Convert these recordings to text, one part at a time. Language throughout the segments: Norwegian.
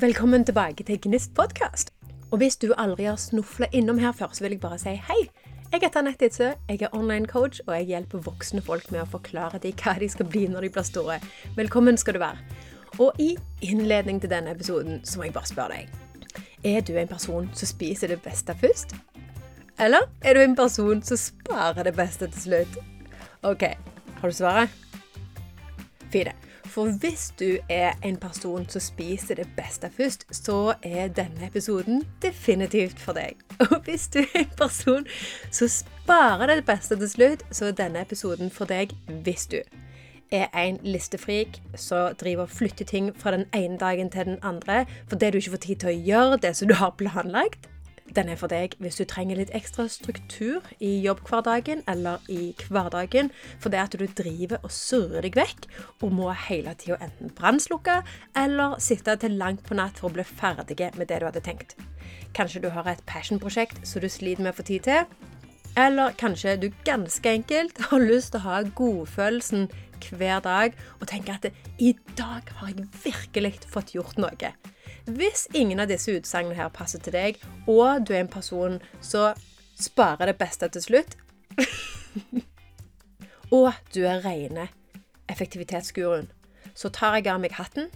Velkommen tilbake til Gnist podkast. Og hvis du aldri har snufla innom her før, så vil jeg bare si hei. Jeg heter Anette Idsø, jeg er online coach, og jeg hjelper voksne folk med å forklare dem hva de skal bli når de blir store. Velkommen skal du være. Og i innledning til denne episoden så må jeg bare spørre deg. Er du en person som spiser det beste først? Eller er du en person som sparer det beste til slutt? OK, har du svaret? Fine. For hvis du er en person som spiser det beste først, så er denne episoden definitivt for deg. Og hvis du er en person som sparer det beste til slutt, så er denne episoden for deg hvis du er en listefrik som driver og flytter ting fra den ene dagen til den andre fordi du ikke får tid til å gjøre det som du har planlagt. Den er for deg hvis du trenger litt ekstra struktur i jobbhverdagen eller i hverdagen fordi at du driver og surrer deg vekk og må hele tida enten brannslukke eller sitte til langt på natt for å bli ferdig med det du hadde tenkt. Kanskje du har et passion-prosjekt som du sliter med å få tid til. Eller kanskje du ganske enkelt har lyst til å ha godfølelsen hver dag og tenke at i dag har jeg virkelig fått gjort noe. Hvis ingen av disse utsagnene her passer til deg, og du er en person som sparer det beste til slutt Og du er rene effektivitetsguruen, så tar jeg av meg hatten,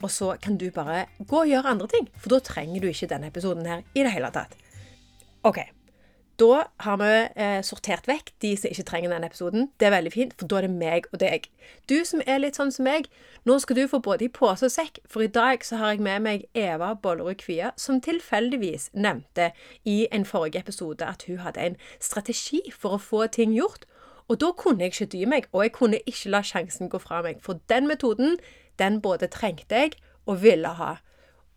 og så kan du bare gå og gjøre andre ting. For da trenger du ikke denne episoden her i det hele tatt. OK. Da har vi eh, sortert vekk de som ikke trenger denne episoden. Det er veldig fint, for da er det meg og deg. Du som er litt sånn som meg, nå skal du få både i pose og sekk, for i dag så har jeg med meg Eva Bollerud Kvia, som tilfeldigvis nevnte i en forrige episode at hun hadde en strategi for å få ting gjort. Og da kunne jeg ikke dy meg, og jeg kunne ikke la sjansen gå fra meg. For den metoden, den både trengte jeg og ville ha.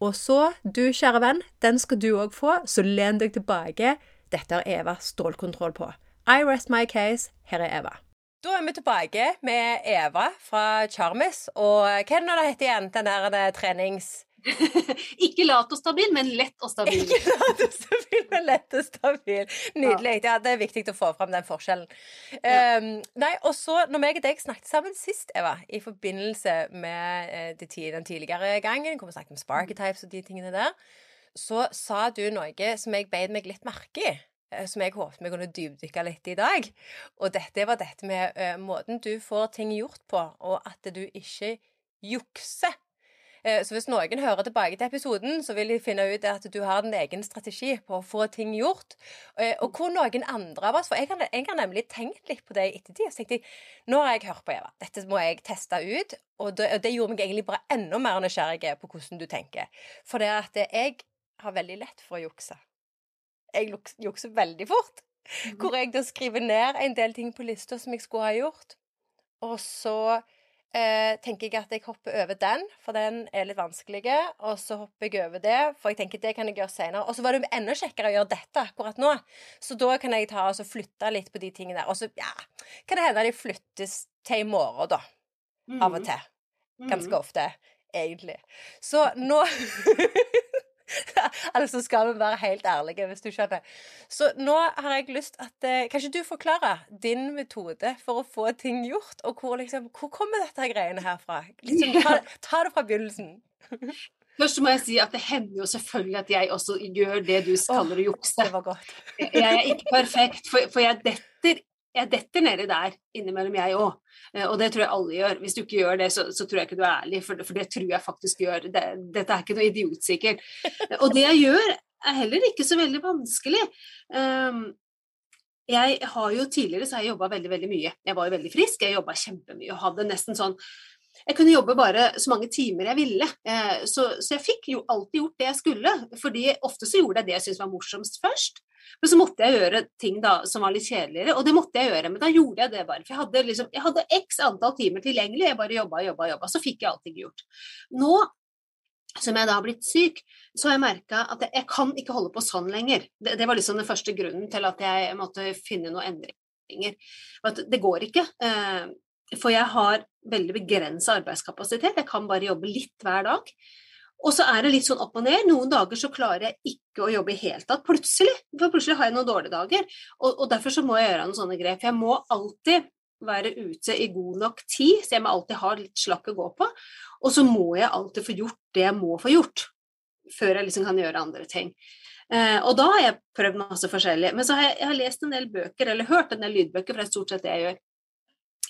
Og så, du kjære venn, den skal du òg få, så len deg tilbake dette har Eva stålkontroll på. I rest my case. Her er Eva. Da er vi tilbake med Eva fra Charmis. Og hva er det det heter igjen, den der trenings... ikke lat og stabil, men lett og stabil. Ikke lat og stabil, men lett og stabil. Nydelig. Ja, det er viktig å få fram den forskjellen. Ja. Um, nei, og så, når meg og deg snakket sammen sist, Eva, i forbindelse med uh, den tidligere gangen, hvor vi snakket om sparketypes og de tingene der, så sa du noe som jeg beit meg litt merke i. Eh, som jeg håpet vi kunne dypdykke litt i dag. Og dette var dette med uh, måten du får ting gjort på, og at du ikke jukser. Uh, så hvis noen hører tilbake til episoden, så vil de finne ut at du har en egen strategi på å få ting gjort. Uh, og hvor noen andre av oss For jeg har, jeg har nemlig tenkt litt på det i ettertid. Så tenkte jeg nå har jeg hørt på Eva, dette må jeg teste ut. Og det, og det gjorde meg egentlig bare enda mer nysgjerrig på hvordan du tenker. For det at jeg har veldig lett for å jukse. Jeg jukser veldig fort. Mm. Hvor jeg da skriver ned en del ting på lista som jeg skulle ha gjort. Og så eh, tenker jeg at jeg hopper over den, for den er litt vanskelig. Og så hopper jeg over det, for jeg tenker det kan jeg gjøre senere. Og så var det enda kjekkere å gjøre dette akkurat nå. Så da kan jeg ta og flytte litt på de tingene der. Og så ja, kan det hende de flyttes til i morgen, da. Av og mm. til. Ganske mm. ofte, egentlig. Så nå altså skal vi være helt ærlige, hvis du skjønner. Så nå har jeg lyst at eh, Kanskje du forklarer din metode for å få ting gjort? Og hvor, liksom, hvor kommer dette greiene her fra? Liksom, ta, ta, det fra begynnelsen. Først må jeg si at det hender jo selvfølgelig at jeg også gjør det du kaller å jukse. Jeg er ikke perfekt, for, for jeg detter jeg detter nedi der innimellom, jeg òg. Eh, og det tror jeg alle gjør. Hvis du ikke gjør det, så, så tror jeg ikke du er ærlig, for, for det tror jeg faktisk gjør. Det, dette er ikke noe idiotsikkert. Og det jeg gjør, er heller ikke så veldig vanskelig. Um, jeg har jo Tidligere så har jeg jobba veldig veldig mye. Jeg var jo veldig frisk, jeg jobba kjempemye og hadde nesten sånn jeg kunne jobbe bare så mange timer jeg ville. Eh, så, så, jeg fikk jo alltid gjort det jeg skulle. fordi ofte så gjorde jeg det jeg syntes var morsomst først. Men så måtte jeg gjøre ting da som var litt kjedeligere, og det måtte jeg gjøre. Men da gjorde jeg det bare. For jeg hadde, liksom, jeg hadde x antall timer tilgjengelig, jeg bare jobba, jobba, jobba. Så fikk jeg allting gjort. Nå som jeg da har blitt syk, så har jeg merka at jeg, jeg, kan ikke holde på sånn lenger. Det, det, var liksom den første grunnen til at jeg måtte finne noen endringer. At det går ikke. Eh, for jeg har veldig begrensa arbeidskapasitet. Jeg kan bare jobbe litt hver dag. Og så er det litt sånn opp og ned. Noen dager så klarer jeg ikke å jobbe i hele tatt. Plutselig. For plutselig har jeg noen dårlige dager. Og, og, derfor så må jeg gjøre noen sånne grep. Jeg må alltid være ute i god nok tid, så jeg må alltid ha litt slakk å gå på. Og så må jeg alltid få gjort det jeg må få gjort. før jeg liksom kan gjøre andre ting. Eh, og da har jeg prøvd masse forskjellig. Men så har jeg, jeg har lest en del bøker, eller hørt en del lydbøker, for det er stort sett det jeg gjør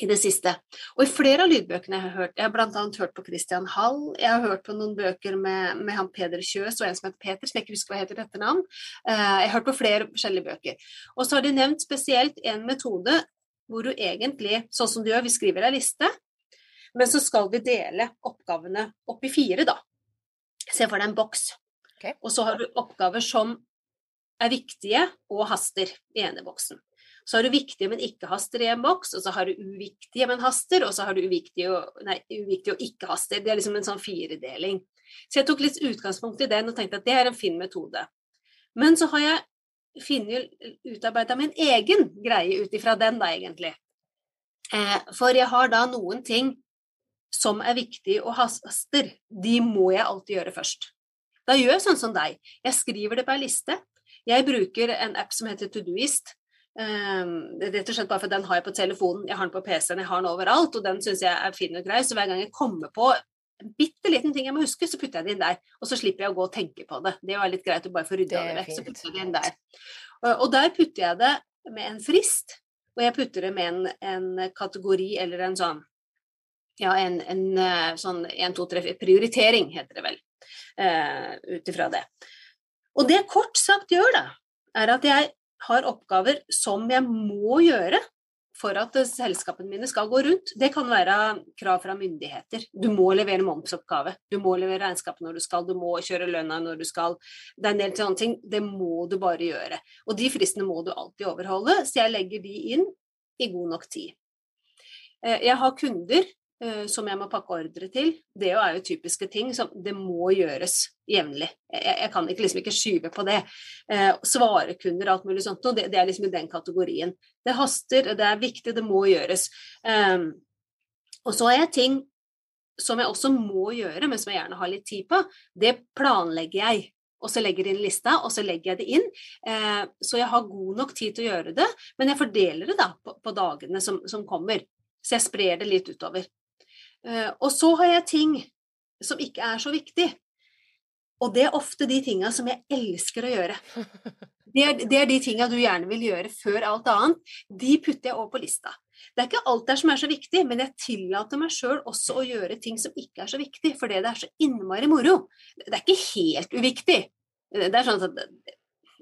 i det siste. Og i flere av lydbøkene jeg har hørt, jeg har bl.a. hørt på Christian Hall, jeg har hørt på noen bøker med, med han Peder Kjøs og en som heter Peter, som jeg ikke husker hva heter dette navn. Eh, jeg har hørt på flere forskjellige bøker. Og så har de nevnt spesielt en metode hvor du egentlig, sånn som du gjør, vi skriver ei liste, men så skal vi dele oppgavene opp i fire, da. Se for deg en boks. Okay. Og så har du oppgaver som er viktige og haster i ene boksen. Så har du viktige, men ikke haster i en boks, og så har du uviktige, men haster, og så har du uviktige og, nei, uviktige og ikke haster. Det er liksom en sånn firedeling. Så jeg tok litt utgangspunkt i den og tenkte at det er en fin metode. Men så har jeg funnet, utarbeida min egen greie ut ifra den, da, egentlig. Eh, for jeg har da noen ting som er viktige og haster, de må jeg alltid gjøre først. Da gjør jeg sånn som deg. Jeg skriver det på ei liste. Jeg bruker en app som heter Todoist. Um, rett og slett bare for Den har jeg på telefonen, jeg har den på PC-en, jeg har den overalt. Og den syns jeg er fin og grei. Så hver gang jeg kommer på en bitte liten ting jeg må huske, så putter jeg det inn der. Og så slipper jeg å gå og tenke på det. Det var litt greit å bare få rydda det vekk. Så putter jeg det inn der. Og der putter jeg det med en frist, og jeg putter det med en, en kategori eller en sånn ja, en, en eh, sånn 1, 2, 3, prioritering, heter det vel, uh, ut ifra det. Og det jeg kort sagt gjør, da, er at jeg har oppgaver som jeg må gjøre for at selskapene mine skal gå rundt. Det kan være krav fra myndigheter. Du må levere momsoppgave. Du må levere regnskap når du skal, du må kjøre lønna når du skal. Det er en del sånne ting. Det må du bare gjøre. Og de fristene må du alltid overholde, så jeg legger de inn i god nok tid. Eh, jeg har kunder som jeg må pakke ordre til, det er jo typiske ting som det må gjøres jevnlig. Jeg, jeg, kan ikke, liksom ikke skyve på det. Eh, svarekunder og alt mulig sånt, det, det, er liksom i den kategorien. Det haster, det er viktig, det må gjøres. Eh, og så har jeg ting som jeg også må gjøre, men som jeg gjerne har litt tid på. Det planlegger jeg. Og så legger jeg inn lista, og så legger jeg det inn. Eh, så jeg har god nok tid til å gjøre det, men jeg fordeler det da på, på dagene som, som kommer. Så jeg sprer det litt utover. Eh, og så har jeg ting som ikke er så viktig. Og det er ofte de tinga som jeg elsker å gjøre. Det er, det er de tinga du gjerne vil gjøre før alt annet. De putter jeg over på lista. Det er ikke alt der som er så viktig, men jeg tillater meg sjøl også å gjøre ting som ikke er så viktig, fordi det er så innmari moro. Det er ikke helt uviktig. Det er sånn at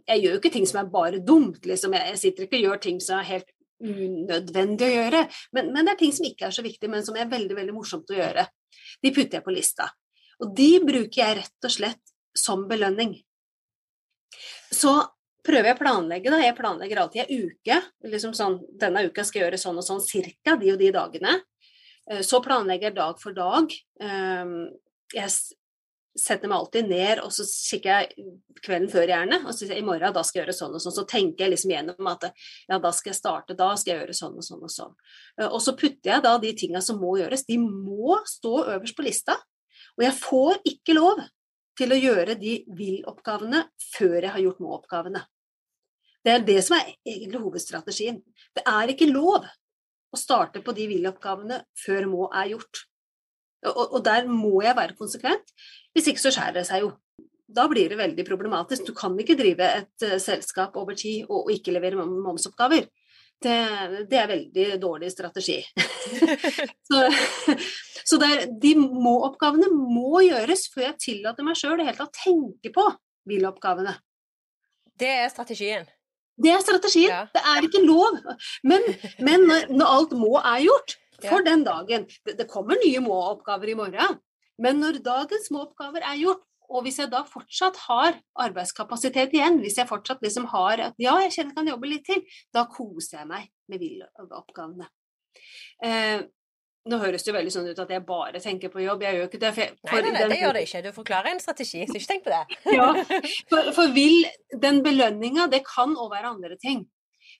jeg gjør jo ikke ting som er bare dumt, liksom. Jeg sitter ikke og gjør ting som er helt unødvendig å gjøre. Men, men, det er ting som ikke er så viktig, men som er veldig veldig morsomt å gjøre. De putter jeg på lista. Og de bruker jeg rett og slett som belønning. Så prøver jeg å planlegge. da, Jeg planlegger alltid ei uke. liksom sånn, Denne uka skal jeg gjøre sånn og sånn, cirka de og de dagene. Eh, så planlegger jeg dag for dag. Ehm, jeg setter meg alltid ned, og så kikker jeg kvelden før gjerne. Og så sier jeg i morgen da skal jeg gjøre sånn og sånn. Så tenker jeg liksom gjennom at ja, da skal jeg starte, da skal jeg gjøre sånn og sånn og sånn. Eh, og så putter jeg da de tinga som må gjøres. De må stå øverst på lista. Og jeg får ikke lov til å gjøre de vil-oppgavene før jeg har gjort må-oppgavene. Det er det som er egentlig hovedstrategien. Det er ikke lov å starte på de vil-oppgavene før må er gjort. Og, der må jeg være konsekvent. Hvis ikke så skjærer det seg jo. Da blir det veldig problematisk. Du kan ikke drive et uh, selskap over tid og, og ikke levere momsoppgaver. Det, det, er veldig dårlig strategi. så, så der, de må-oppgavene må gjøres før jeg tillater meg sjøl i hele tatt tenke på vil-oppgavene. Det er strategien? Det er strategien. Ja. Det er ikke lov. Men, men når, når, alt må er gjort, for den dagen det, det kommer nye må-oppgaver i morgen, men når dagens små oppgaver er gjort, og hvis jeg da fortsatt har arbeidskapasitet igjen, hvis jeg fortsatt liksom har at ja, jeg kjenner jeg kan jobbe litt til, da koser jeg meg med villoppgavene. Eh, nå høres det jo veldig sånn ut at jeg bare tenker på jobb, jeg gjør ikke det. For, nei, nei, nei, det gjør det ikke. Du forklarer en strategi, så ikke tenk på det. ja, for, for vil den belønninga, det kan òg være andre ting.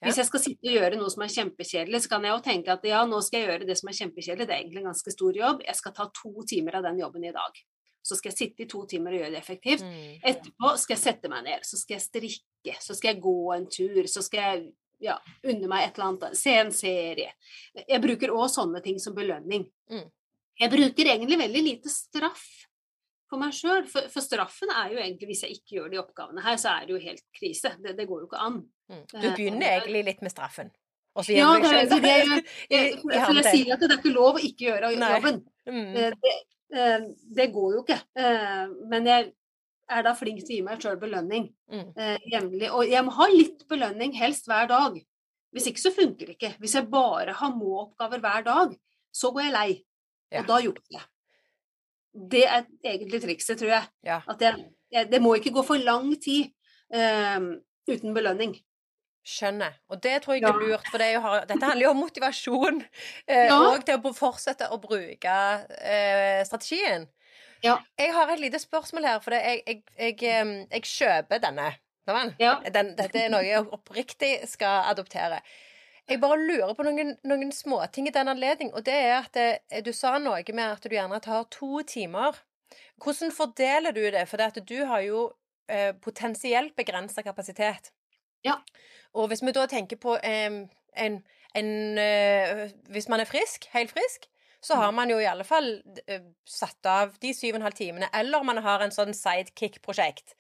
Hvis jeg skal sitte og gjøre noe som er kjempekjedelig, så kan jeg jo tenke at ja, nå skal jeg gjøre det som er kjempekjedelig, det er egentlig en ganske stor jobb, jeg skal ta to timer av den jobben i dag. Så skal jeg sitte i to timer og gjøre det effektivt. Mm. Etterpå skal jeg sette meg ned, så skal jeg strikke, så skal jeg gå en tur, så skal jeg ja, unne meg et eller annet, se en serie. Jeg bruker òg sånne ting som belønning. Mm. Jeg bruker egentlig veldig lite straff på meg sjøl. For, for, straffen er jo egentlig, hvis jeg ikke gjør de oppgavene her, så er det jo helt krise. Det, det går jo ikke an. Mm. Du begynner egentlig litt med straffen? ja, det, er det, jeg, for jeg sier at det er ikke lov å ikke gjøre jobben. Mm. Det, det, går jo ikke. Men jeg er da flink til å gi meg sjøl belønning mm. jevnlig. Og jeg må ha litt belønning, helst hver dag. Hvis ikke så funker det ikke. Hvis jeg bare har må-oppgaver hver dag, så går jeg lei. Ja. Og da jukser jeg. Det er egentlig trikset, tror jeg. Ja. At jeg, jeg, det må ikke gå for lang tid um, uten belønning. Skjønner. Og det tror jeg er lurt, for det er dette handler jo om motivasjon. Eh, ja. Og til å fortsette å bruke eh, strategien. Ja. Jeg har et lite spørsmål her, for jeg, jeg, jeg, jeg kjøper denne. Den, dette er noe jeg oppriktig skal adoptere. Jeg bare lurer på noen, noen småting i den anledning, og det er at det, eh, du sa noe med at du gjerne tar to timer. Hvordan fordeler du det? For det at du har jo eh, potensielt begrensa kapasitet. Ja. Og hvis vi da tenker på eh, en, en eh, Hvis man er frisk, helt frisk, så har man jo i alle fall uh, satt av de syv og en halv timene. Eller man har en sånn sidekick-prosjekt,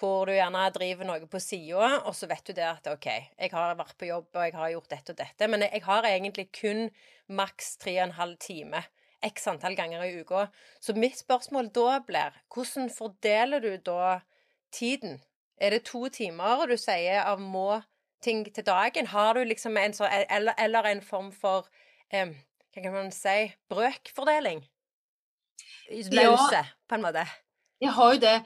hvor du gjerne driver noe på sida, og så vet du det at OK, jeg har vært på jobb, og jeg har gjort dette og dette, men jeg har egentlig kun maks tre og en halv time. X antall ganger i uka. Så mitt spørsmål da blir hvordan fordeler du da tiden? Er det to timer du sier av må-ting til dagen? Har du liksom en sånn eller, eller, en form for um, hva kan man si, brøkfordeling? Lause, ja, på en måte. Jeg har jo det.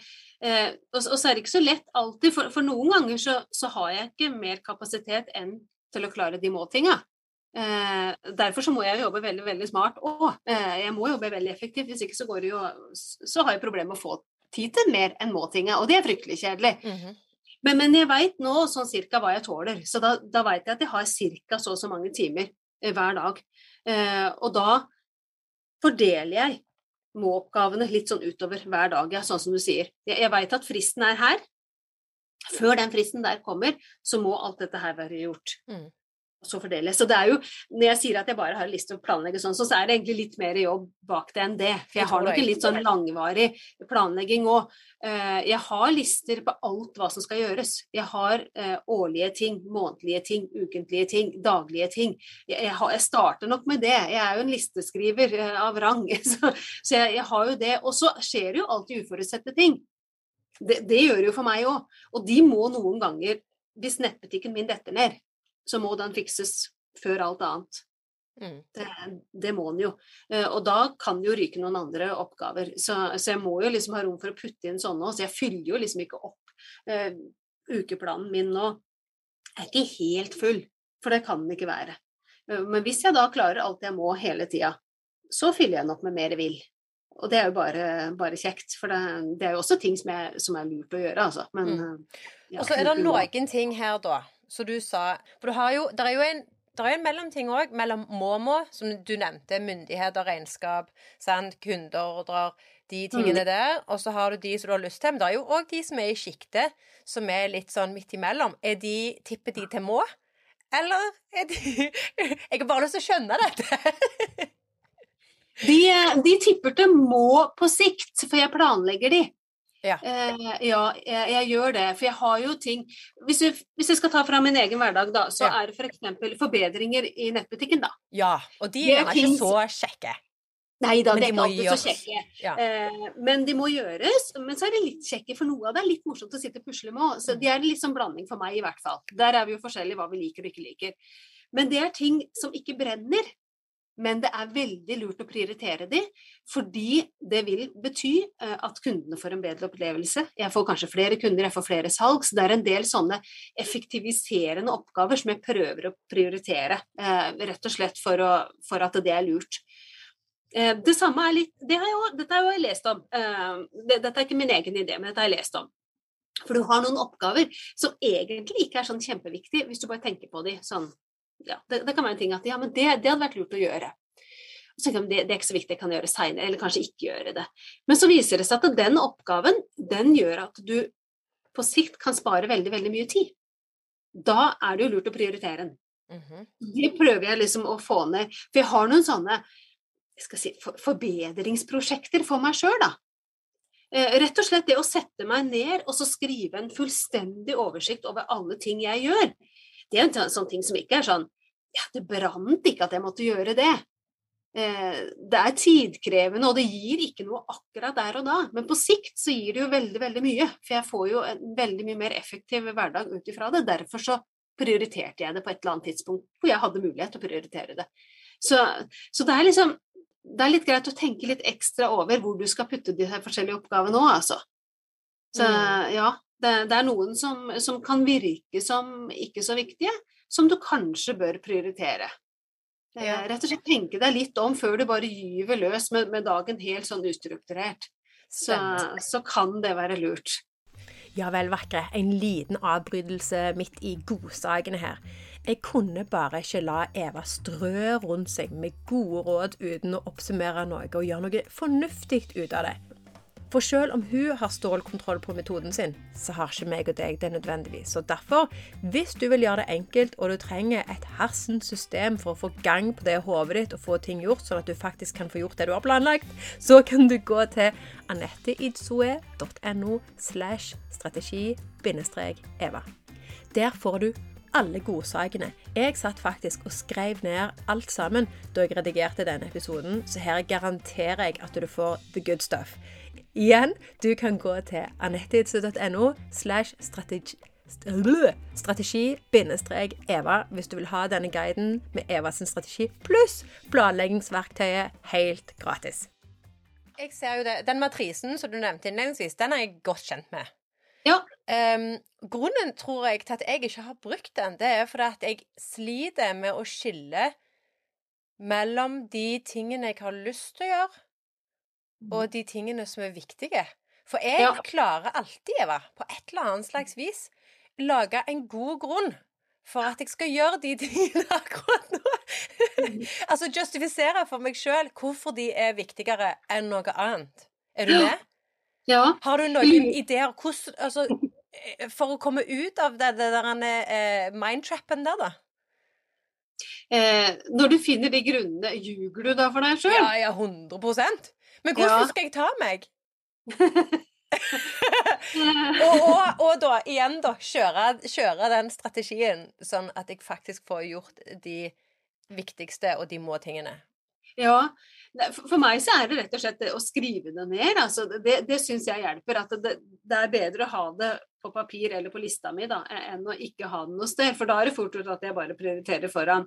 Eh, og, og, så er det ikke så lett alltid, for, for noen ganger så, så, har jeg ikke mer kapasitet enn til å klare de måltinga. Eh, derfor så må jeg jobbe veldig veldig smart òg. Eh, jeg må jobbe veldig effektivt, hvis ikke så, går det jo, så har jeg problemer med å få tid til mer enn måltinga, og det er fryktelig kjedelig. Mm -hmm. men, men, jeg veit nå sånn cirka hva jeg tåler, så da, da veit jeg at jeg har cirka så og så mange timer eh, hver dag. Eh, og da fordeler jeg må-oppgavene litt sånn utover hver dag, ja, sånn som du sier. Jeg, jeg veit at fristen er her. Før den fristen der kommer, så må alt dette her være gjort. Mm så fordeles. Så det er jo, når jeg sier at jeg bare har lyst til å planlegge sånn, så er det egentlig litt mer jobb bak det enn det. For jeg har nok en litt sånn langvarig planlegging òg. Eh, jeg har lister på alt hva som skal gjøres. Jeg har eh, årlige ting, månedlige ting, ukentlige ting, daglige ting. Jeg, har, jeg starter nok med det. Jeg er jo en listeskriver eh, av rang, så, så jeg, jeg, har jo det. Og så skjer det jo alltid uforutsette ting. Det, det gjør det jo for meg òg. Og de må noen ganger, hvis nettbutikken min detter ned, så må den fikses før alt annet. Mm. Det, det, må den jo. Eh, og da kan det jo ryke noen andre oppgaver. Så, så, jeg må jo liksom ha rom for å putte inn sånne òg. Så jeg fyller jo liksom ikke opp. Uh, ukeplanen min nå er ikke helt full, for det kan den ikke være. Uh, men hvis jeg da klarer alt jeg må hele tida, så fyller jeg den opp med mer vill. Og det er jo bare, bare kjekt, for det, det, er jo også ting som er, som er lurt å gjøre, altså. Men, mm. ja, og så er det noen ting her, da, så du sa For du har jo Det er jo en det er en mellomting òg, mellom må-må, som du nevnte, myndigheter, regnskap, sant, kundeordrer, de tingene mm. der. Og så har du de som du har lyst til. Men det er jo òg de som er i sjiktet, som er litt sånn midt imellom. Er de, Tipper de til må? Eller er de Jeg har bare lyst til å skjønne dette. de, de tipper til må på sikt, for jeg planlegger de. Ja, eh, ja jeg, jeg, gjør det. For jeg har jo ting Hvis jeg, hvis jeg skal ta fra min egen hverdag, da, så ja. er det f.eks. For forbedringer i nettbutikken, da. Ja, og de er, ikke så kjekke. Nei da, det er ikke alltid så kjekke. Ja. Eh, men de må gjøres. Men så er det litt kjekke, for noe av det er litt morsomt å sitte og pusle med. Så mm. de er litt sånn blanding for meg, i hvert fall. Der er vi jo forskjellige hva vi liker og ikke liker. Men det er ting som ikke brenner men det er veldig lurt å prioritere de, fordi det vil bety eh, at kundene får en bedre opplevelse. Jeg får kanskje flere kunder, jeg får flere salg, så det er en del sånne effektiviserende oppgaver som jeg prøver å prioritere, eh, rett og slett for, å, for at det er lurt. Eh, det samme er litt det har jeg, Dette har jeg lest om. Dette er ikke min egen idé, men dette har jeg lest om. For du har noen oppgaver som egentlig ikke er sånn kjempeviktige, hvis du bare tenker på de sånn ja, det, det, kan være en ting at ja, men det, det hadde vært lurt å gjøre. Så jeg, det, det, er ikke så viktig, jeg kan gjøre seinere, eller kanskje ikke gjøre det. Men så viser det seg at den oppgaven, den gjør at du på sikt kan spare veldig, veldig mye tid. Da er det jo lurt å prioritere den. Mm -hmm. Det prøver jeg liksom å få ned. For jeg har noen sånne jeg skal si, for, forbedringsprosjekter for meg sjøl, da. Eh, rett og slett det å sette meg ned og så skrive en fullstendig oversikt over alle ting jeg gjør. Det er en sånn ting som ikke er sånn Ja, det brant ikke at jeg måtte gjøre det. Eh, det er tidkrevende, og det gir ikke noe akkurat der og da. Men på sikt så gir det jo veldig, veldig mye. For jeg får jo en veldig mye mer effektiv hverdag ut ifra det. Derfor så prioriterte jeg det på et eller annet tidspunkt hvor jeg hadde mulighet til å prioritere det. Så, så det er liksom det er litt greit å tenke litt ekstra over hvor du skal putte de her forskjellige oppgavene òg, altså. Så mm. ja, det, det, er noen som, som, kan virke som ikke så viktige, som du kanskje bør prioritere. Ja. Rett og slett tenke deg litt om før du bare gyver løs med, med dagen helt sånn ustrukturert. Så, så, kan det være lurt. Ja vel, vakre. En liten avbrytelse midt i godsakene her. Jeg kunne bare ikke la Eva strø rundt seg med gode råd uten å oppsummere noe og gjøre noe fornuftig ut av det. For selv om hun har stålkontroll på metoden sin, så har ikke meg og deg det nødvendigvis. Så derfor, hvis du vil gjøre det enkelt, og du trenger et hersens system for å få gang på det hodet ditt og få ting gjort, sånn at du faktisk kan få gjort det du har planlagt, så kan du gå til anetteidsoe.no slash strategi-eva. Der får du alle godsakene. Jeg satt faktisk og skrev ned alt sammen da jeg redigerte denne episoden, så her garanterer jeg at du får the good stuff. Igjen, du kan gå til anettehidsø.no slash strategi-eva hvis du vil ha denne guiden med Evas strategi pluss planleggingsverktøyet helt gratis. Jeg ser jo det. Den matrisen som du nevnte innledningsvis, den er jeg godt kjent med. Ja. Um, grunnen, tror jeg, til at jeg ikke har brukt den, det er fordi at jeg sliter med å skille mellom de tingene jeg har lyst til å gjøre, og mm. de tingene som er viktige. For jeg ja. klarer alltid, Eva, på et eller annet slags vis, lage en god grunn for at jeg skal gjøre de tingene akkurat nå. Mm. altså justifisere for meg sjøl hvorfor de er viktigere enn noe annet. Er du med? Ja. Har du noen ideer hvordan, altså, eh, for å komme ut av det, det der eh, mindtrappen der, da? Eh, når du finner de grunnene, ljuger du da for deg sjøl? Ja, ja, 100 Men hvordan ja. skal jeg ta meg? og, og, og, da, igjen, da, kjøre, kjøre, den strategien sånn at jeg faktisk får gjort de viktigste og de må tingene. Ja, for meg så er det rett og slett å skrive det ned. Altså det det syns jeg hjelper. At det, det, er bedre å ha det på papir eller på lista mi da, enn å ikke ha det noe sted. For da er det fort gjort at jeg bare prioriterer foran.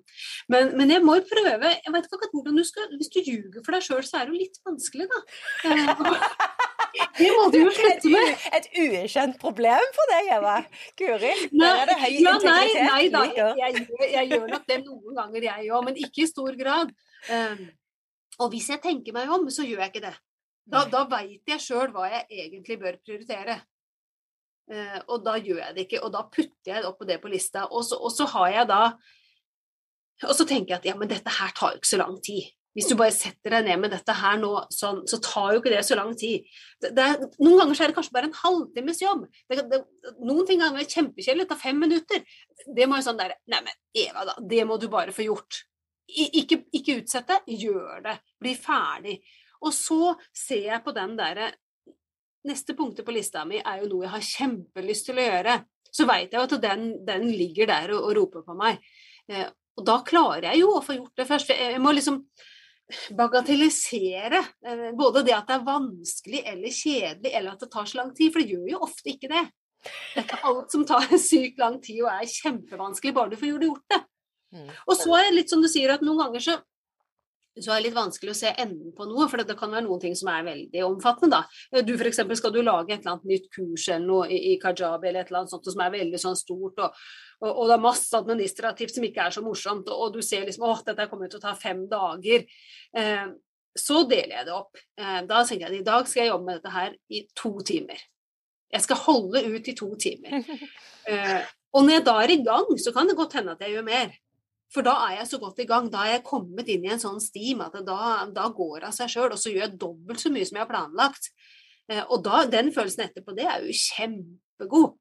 Men, men, jeg må prøve jeg vet ikke hvordan du skal, Hvis du ljuger for deg sjøl, så er det jo litt vanskelig, da. Det må du jo slutte med. Et, et ukjent problem for deg, Eva. Guri. der er det høy ja, nei, nei da, jeg, jeg, jeg, gjør nok det noen ganger, jeg òg, men ikke i stor grad. Um, og hvis jeg tenker meg om, så gjør jeg ikke det. Da, da veit jeg sjøl hva jeg egentlig bør prioritere. Uh, og da gjør jeg det ikke, og da putter jeg det opp på det på lista. Og så, og så har jeg da Og så tenker jeg at ja, men dette her tar jo ikke så lang tid. Hvis du bare setter deg ned med dette her nå, sånn, så tar jo ikke det så lang tid. Det, det er, noen ganger så er det kanskje bare en halvtimes jobb. Det, det, noen ting er kjempekjedelig, det tar fem minutter. Det må jo sånn der Neimen, Eva, da. Det må du bare få gjort. Ikke, ikke utsette, gjør det. Bli ferdig. Og så ser jeg på den derre Neste punktet på lista mi er jo noe jeg har kjempelyst til å gjøre. Så veit jeg jo at den, den, ligger der og, og roper på meg. Eh, og da klarer jeg jo å få gjort det først. Jeg må liksom bagatellisere eh, både det at det er vanskelig eller kjedelig, eller at det tar så lang tid, for det gjør jo ofte ikke det. Det er alt som tar sykt lang tid og er kjempevanskelig, bare du får gjort det. Mm. Og så er det litt som du sier, at noen ganger så, så er det litt vanskelig å se enden på noe, for det kan være noen ting som er veldig omfattende. da. Du eksempel, Skal du lage et eller annet nytt kurs eller noe i, i Kajabi eller et eller annet sånt som er veldig sånn stort, og, og, og, det er masse administrativt som ikke er så morsomt, og, og du ser liksom at dette kommer til å ta fem dager. Eh, så deler jeg det opp. Eh, da tenker jeg at i dag skal jeg jobbe med dette her i to timer. Jeg skal holde ut i to timer. Eh, og når jeg da er i gang, så kan det godt hende at jeg gjør mer. For da er jeg så godt i gang. Da er jeg kommet inn i en sånn steam at da, da går det av seg sjøl. Og så gjør jeg dobbelt så mye som jeg har planlagt. Eh, og da, den følelsen etterpå, det er jo kjempegod.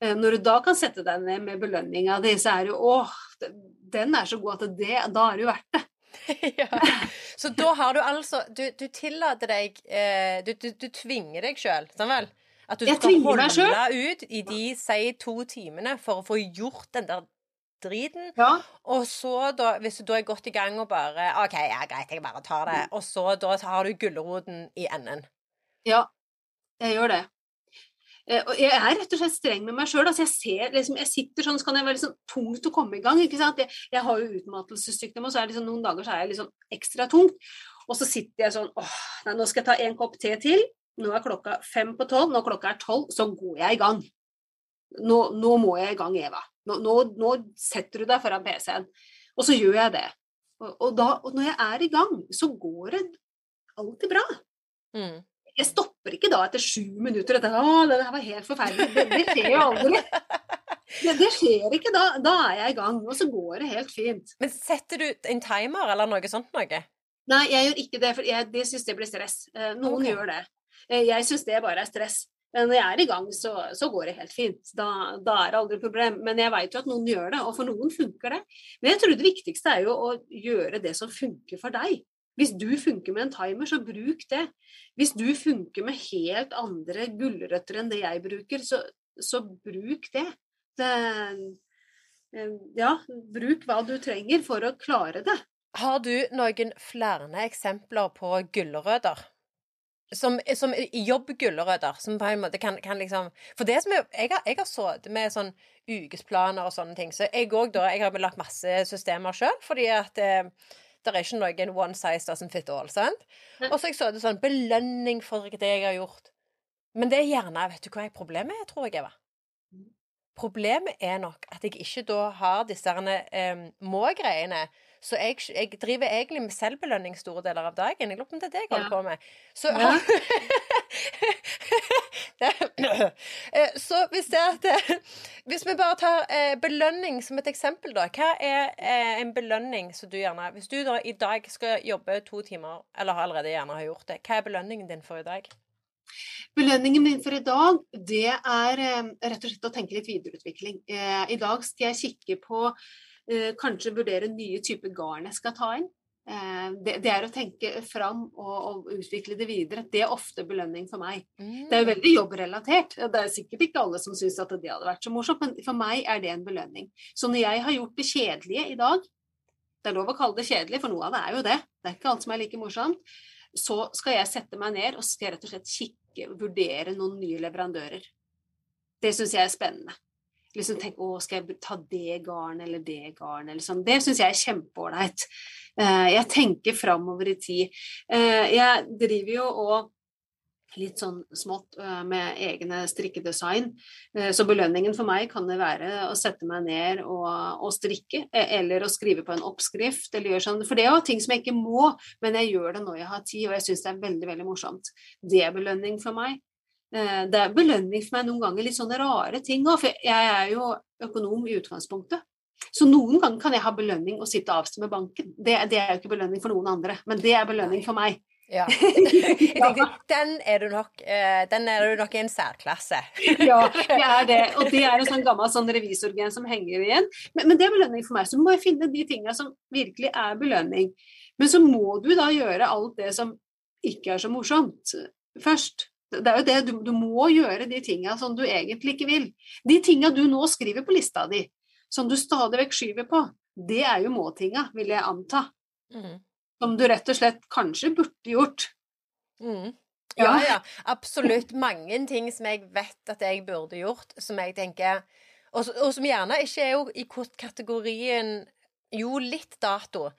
Eh, når du da kan sette deg ned med belønninga di, så er det jo åh, den er så god at det, da er det jo verdt det. ja. Så da har du altså Du, du tillater deg eh, du, du, du, tvinger deg sjøl, sånn vel? At du skal holde ut i de, si, to timene for å få gjort den der driten. Ja. Og så, da, hvis du da er godt i gang og bare OK, ja, greit, jeg bare tar det. Og så da har du gulroten i enden. Ja, jeg gjør det. Eh, og jeg er rett og slett streng med meg sjøl. Altså jeg, liksom, jeg sitter sånn, så kan jeg være liksom tungt å komme i gang. ikke sant? Jeg, jeg har jo utmattelsessykdom, og så er det liksom, noen dager så er jeg liksom ekstra tungt. Og så sitter jeg sånn åh, nei, nå skal jeg ta en kopp te til. Nå er klokka fem på tolv. Når klokka er tolv, så går jeg i gang. Nå, nå, må jeg i gang, Eva. Nå, nå, nå setter du deg foran PC-en. Og så gjør jeg det. Og, og, da, og når jeg er i gang, så går det alltid bra. Mm jeg stopper ikke da etter sju minutter etter å, det var helt forferdelig. Det, det skjer jo aldri. Det, det, skjer ikke. Da, da er jeg i gang, og så går det helt fint. Men setter du en timer eller noe sånt noe? Nei, jeg gjør ikke det, for jeg, det syns det blir stress. Eh, noen okay. gjør det. Eh, jeg syns det bare er stress. Men når jeg er i gang, så, så går det helt fint. Da, da, er det aldri problem. Men jeg vet jo at noen gjør det, og for noen funker det. Men jeg tror det viktigste er jo å gjøre det som funker for deg. Hvis du funker med en timer, så bruk det. Hvis du funker med helt andre gulrøtter enn det jeg bruker, så, så bruk det. det. Eh, ja, bruk hva du trenger for å klare det. Har du noen flere eksempler på gulrøtter? Som, som jobbgulrøtter, som på en måte kan, kan liksom For det som er, jeg har, jeg har sittet med sånn ukesplaner og sånne ting, så jeg òg da Jeg har lagt masse systemer sjøl, fordi at eh, det er ikke noen one size doesn't fit all. sant? Og så jeg så det sånn belønning for det jeg har gjort. Men det er gjerne Vet du hva jeg problemet er, tror jeg, Eva? Problemet er nok at jeg ikke da har disse eh, må-greiene. Så jeg, jeg, driver egentlig med selvbelønning store deler av dagen. Jeg lurer på om det er det jeg holder på med. Så, ja. Eh, så hvis at eh, Hvis vi bare tar eh, belønning som et eksempel, da. Hva er en belønning som du gjerne Hvis du da i dag skal jobbe to timer, eller allerede gjerne har gjort det, hva er belønningen din for i dag? Belønningen min for i dag, det er rett og slett å tenke litt videreutvikling. I dag skal jeg kikke på Kanskje vurdere nye typer garn jeg skal ta inn. Det, det, er å tenke fram og, og, utvikle det videre. Det er ofte belønning for meg. Mm. Det er jo veldig jobbrelatert. Det er sikkert ikke alle som syns at det hadde vært så morsomt, men for meg er det en belønning. Så når jeg har gjort det kjedelige i dag, det er lov å kalle det kjedelig, for noe av det er jo det, det er ikke alt som er like morsomt, så skal jeg sette meg ned og skal rett og slett kikke vurdere noen nye leverandører. Det syns jeg er spennende. Liksom tenk, å, Skal jeg ta det garnet eller det garnet? Eller sånn. Det syns jeg er kjempeålreit. Eh, jeg tenker framover i tid. Eh, jeg driver jo og litt sånn smått uh, med egne strikkedesign. Så belønningen for meg kan det være å sette meg ned og, og strikke, e, eller å skrive på en oppskrift, eller gjøre sånn. For det er jo ting som jeg ikke må, men jeg gjør det når jeg har tid, og jeg syns det er veldig, veldig morsomt. Det er belønning for meg. Uh, det er belønning for meg noen ganger litt sånne rare ting òg, for jeg er jo økonom i utgangspunktet. Så noen ganger kan jeg ha belønning og sitte avstand med banken. Det, det, er jo ikke belønning for noen andre, men det er belønning for meg. Ja. Den, er du nok, uh, den er du nok i en særklasse. ja, det er det. Og det er en sånn gammel sånn revisorgen som henger igjen. Men, men, det er belønning for meg. Så må jeg finne de tingene som virkelig er belønning. Men så må du da gjøre alt det som ikke er så morsomt, først. Det er jo det, du, du må gjøre de tinga som du egentlig ikke vil. De tinga du nå skriver på lista di, som du stadig vekk skyver på, det er jo må-tinga, vil jeg anta. Mm. Som du rett og slett kanskje burde gjort. Mm. Ja, ja, absolutt. Mange ting som jeg vet at jeg burde gjort, som jeg tenker Og, og som gjerne ikke er jo i kategorien Jo, litt dato.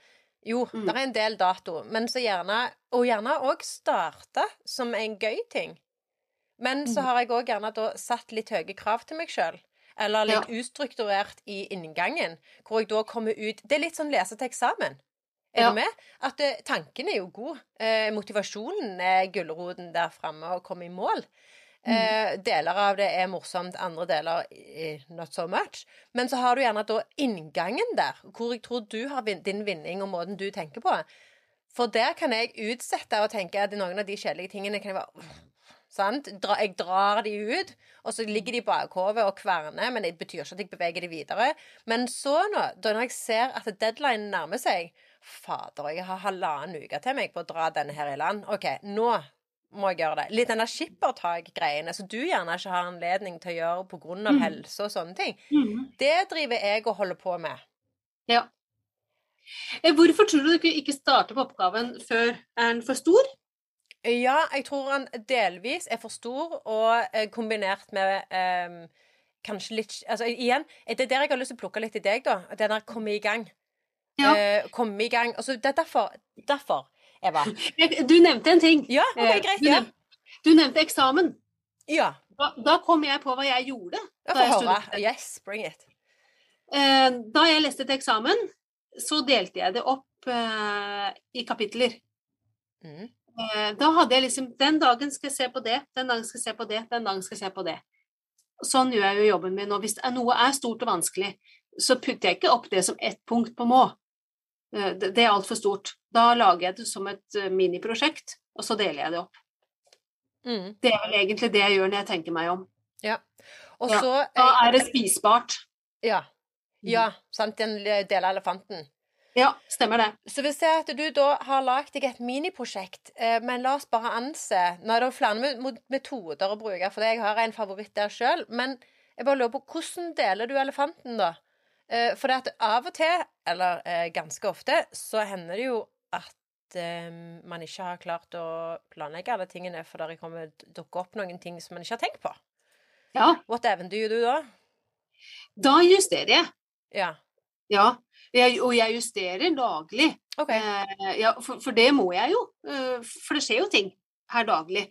Jo, mm. det er en del dato, men så gjerne Og gjerne òg starte som en gøy ting. Men så mm. har jeg òg gjerne da satt litt høye krav til meg sjøl. Eller litt ja. ustrukturert i inngangen, hvor jeg da kommer ut Det er litt sånn lese til eksamen. Er ja. du med? At uh, tanken er jo god. Uh, motivasjonen er gulroten der framme å komme i mål. Mm. Uh, deler av det er morsomt, andre deler not so much. Men så har du gjerne da inngangen der, hvor jeg tror du har din vinning og måten du tenker på. For der kan jeg utsette og tenke at noen av de kjedelige tingene kan jeg bare Sant? Jeg drar de ut, og så ligger de i bakhodet og kverner, men det betyr ikke at jeg beveger de videre. Men så, nå, da når jeg ser at deadline nærmer seg, Fader, jeg har halvannen uke til meg på å dra denne her i land. OK, nå må jeg gjøre det. Litt denne skippertak-greiene som du gjerne ikke har anledning til å gjøre pga. Mm. helse og sånne ting. Mm. Det driver jeg og holder på med. Ja. Eh, hvorfor tror du du ikke starter på oppgaven før er den for stor? Ja, jeg tror han delvis er for stor, og eh, kombinert med um, kanskje litt Altså igjen, det er der jeg har lyst til å plukke litt i deg, da. Det der 'komme i gang'. Ja. Uh, komme i gang. Altså, det er derfor, derfor, Eva. Du nevnte en ting. Ja, ok, greit. Du, nevnte, du nevnte eksamen. Ja. Da, da, kom jeg på hva jeg gjorde. Da jeg, høre. Yes, bring it. Da jeg leste til eksamen, så delte jeg det opp uh, i kapitler. Mm. Uh, da hadde jeg liksom Den dagen skal jeg se på det, den dagen skal jeg se på det, den dagen skal jeg se på det. Sånn gjør jeg jo jobben min. nå. hvis noe er stort og vanskelig, så putter jeg ikke opp det som ett punkt på må. Uh, det, er altfor stort. Da lager jeg det som et miniprosjekt, og så deler jeg det opp. Mm. Det er vel egentlig det jeg gjør når jeg tenker meg om. Ja. Og så ja, Da er det spisbart. Ja. Ja, mm. sant, den del av elefanten. Ja, stemmer det. Så hvis det er at du da har lagd deg et miniprosjekt, eh, men la oss bare anse Nå er det flere metoder å bruke, for jeg har en favoritt der sjøl, men jeg bare lurer på hvordan deler du elefanten, da? Eh, for det at av og til, eller eh, ganske ofte, så hender det jo at eh, man ikke har klart å planlegge alle tingene, for det kommer dukke opp noen ting som man ikke har tenkt på. Ja. What even do you do da? Da justerer jeg. Ja. ja. Jeg, og jeg justerer daglig. Okay. Eh, ja, for, for, det må jeg jo. For det skjer jo ting her daglig.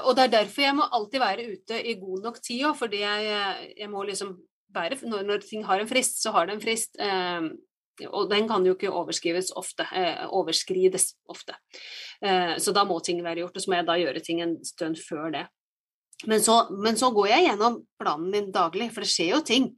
Og det er derfor jeg må alltid være ute i god nok tid òg, fordi jeg, jeg, må liksom være når, når, ting har en frist, så har det en frist. Eh, og den kan jo ikke overskrives ofte, eh, overskrides ofte. Eh, så da må ting være gjort, og så må jeg da gjøre ting en stund før det. Men så, men så går jeg gjennom planen min daglig, for det skjer jo ting.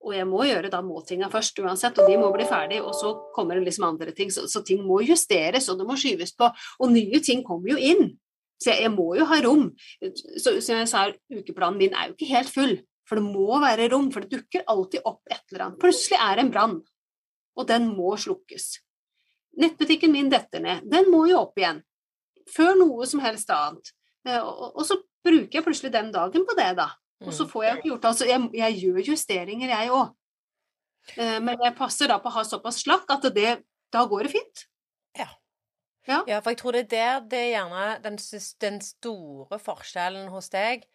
Og jeg må gjøre da måltinga først uansett, og de må bli ferdig, og så kommer det liksom andre ting. Så, så, ting må justeres, og det må skyves på. Og nye ting kommer jo inn. Så jeg, jeg må jo ha rom. Så, som jeg sa, ukeplanen min er jo ikke helt full. For det må være rom, for det dukker alltid opp et eller annet. Plutselig er det en brann, og den må slukkes. Nettbutikken min detter ned. Den må jo opp igjen. Før noe som helst annet. Eh, og, så bruker jeg plutselig den dagen på det, da. Og så mm. får jeg ikke gjort Altså, jeg, jeg gjør justeringer, jeg òg. Eh, men jeg passer da på å ha såpass slakk at det, da går det fint. Ja. ja. ja. for jeg tror det er der det er gjerne den, den store forskjellen hos deg.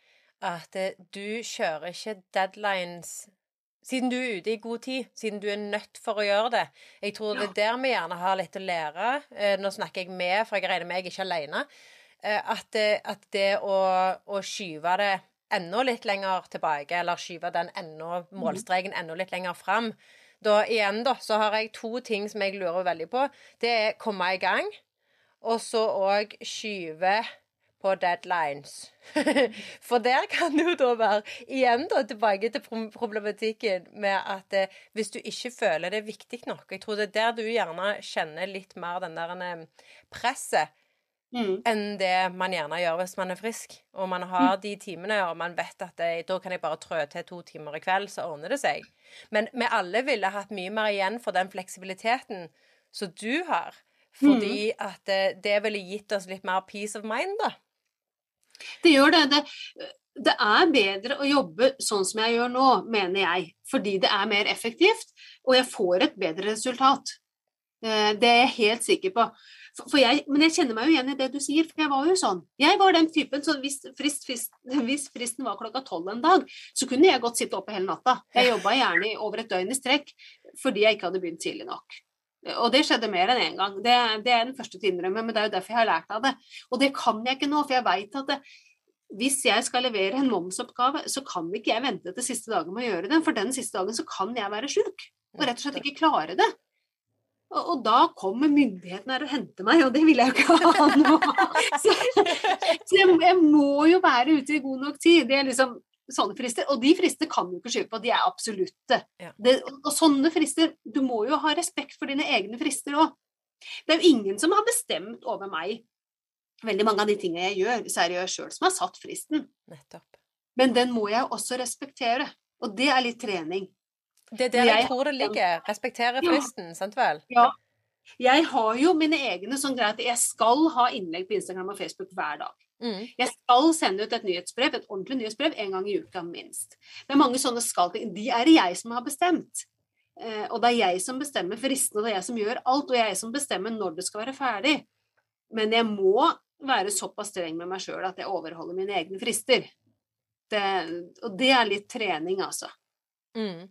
At eh, du kjører ikke deadlines siden du er ute i god tid, siden du er nødt for å gjøre det. Jeg tror det er der vi gjerne har litt å lære. Eh, nå snakker jeg med, for jeg regner med jeg er ikke alene. At, at det å, å skyve det enda litt lenger tilbake, eller skyve den enda, mhm. målstreken enda litt lenger fram. Da igjen, da, så har jeg to ting som jeg lurer veldig på. Det er komme i gang, og så òg skyve på deadlines. For der kan det jo da være Igjen da, tilbake til problematikken med at eh, hvis du ikke føler det er viktig nok Jeg tror det er der du gjerne kjenner litt mer den der eh, presset mm. enn det man gjerne gjør hvis man er frisk. Og man har mm. de timene, og man vet at det, da kan jeg bare trø til to timer i kveld, så ordner det seg. Men vi alle ville hatt mye mer igjen for den fleksibiliteten som du har. Fordi mm. at det, det ville gitt oss litt mer peace of mind, da. Det gjør det. det. Det er bedre å jobbe sånn som jeg gjør nå, mener jeg. Fordi det er mer effektivt, og jeg får et bedre resultat. Eh, det er jeg helt sikker på. Jeg, men jeg kjenner meg jo igjen i det du sier, for jeg var jo sånn. Jeg var den typen som hvis, frist, frist, hvis fristen var klokka tolv en dag, så kunne jeg godt sitte oppe hele natta. Jeg jobba gjerne over et døgn i strekk fordi jeg ikke hadde begynt tidlig nok. Og det skjedde mer enn én en gang. Det, det, er den første til å innrømme, men det er jo derfor jeg har lært av det. Og det kan jeg ikke nå, for jeg veit at det, hvis jeg skal levere en momsoppgave, så kan ikke jeg vente til siste dagen med å gjøre den, For den siste dagen så kan jeg være sjuk og rett og slett ikke klare det. Og, da kommer myndighetene her og henter meg, og det vil jeg jo ikke ha nå. Så, så jeg, jeg, må jo være ute i god nok tid. Det er liksom sånne frister. Og de frister kan du ikke skyve på, de er absolutte. Ja. Det, og sånne frister Du må jo ha respekt for dine egne frister òg. Det er jo ingen som har bestemt over meg veldig mange av de tingene jeg gjør, så er det jeg sjøl som har satt fristen. Nettopp. Men den må jeg også respektere. Og det er litt trening. Det er der jeg, jeg tror det ligger. Respektere fristen, ja. sant vel? Ja. Jeg har jo mine egne sånn greit jeg skal ha innlegg på Instagram og Facebook hver dag. Mm. Jeg skal sende ut et nyhetsbrev, et ordentlig nyhetsbrev, en gang i uka minst. Det er mange sånne skal-ting. De er det jeg som har bestemt. Eh, og det er jeg som bestemmer fristene, og det er jeg som gjør alt. Og jeg som bestemmer når det skal være ferdig. Men jeg må være såpass streng med meg sjøl at jeg overholder mine egne frister. Det, og det er litt trening, altså. Mm.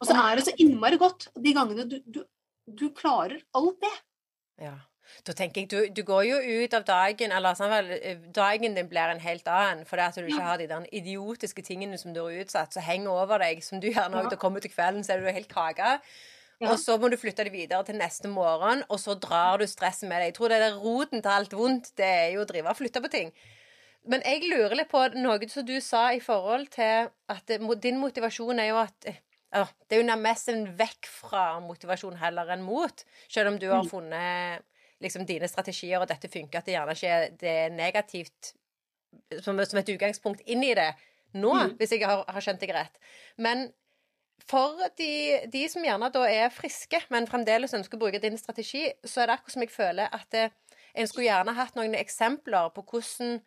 Og så er det så innmari godt de gangene du, du, du klarer alt det. Ja. Da tenker jeg, du, du, går jo ut av dagen Eller sånn dagen din blir en helt annen fordi at du ikke har de der idiotiske tingene som du har utsatt, som henger over deg, som du gjerne har ja. kommer til kvelden, så er du helt kake. Ja. Og så må du flytte det videre til neste morgen, og så drar du stresset med deg. Jeg tror det er roten til alt vondt, det er jo å drive og flytte på ting. Men jeg lurer litt på noe som du sa i forhold til at din motivasjon er jo at Det er jo nærmest en vekk fra motivasjon heller enn mot. Selv om du har mm. funnet liksom, dine strategier, og dette funker, at det gjerne ikke det er negativt som, som, et utgangspunkt inn i det nå, mm. hvis jeg har, har skjønt deg rett. Men for de, de, som gjerne da er friske, men fremdeles ønsker å bruke din strategi, så er det akkurat som jeg føler at det, en skulle gjerne hatt noen eksempler på hvordan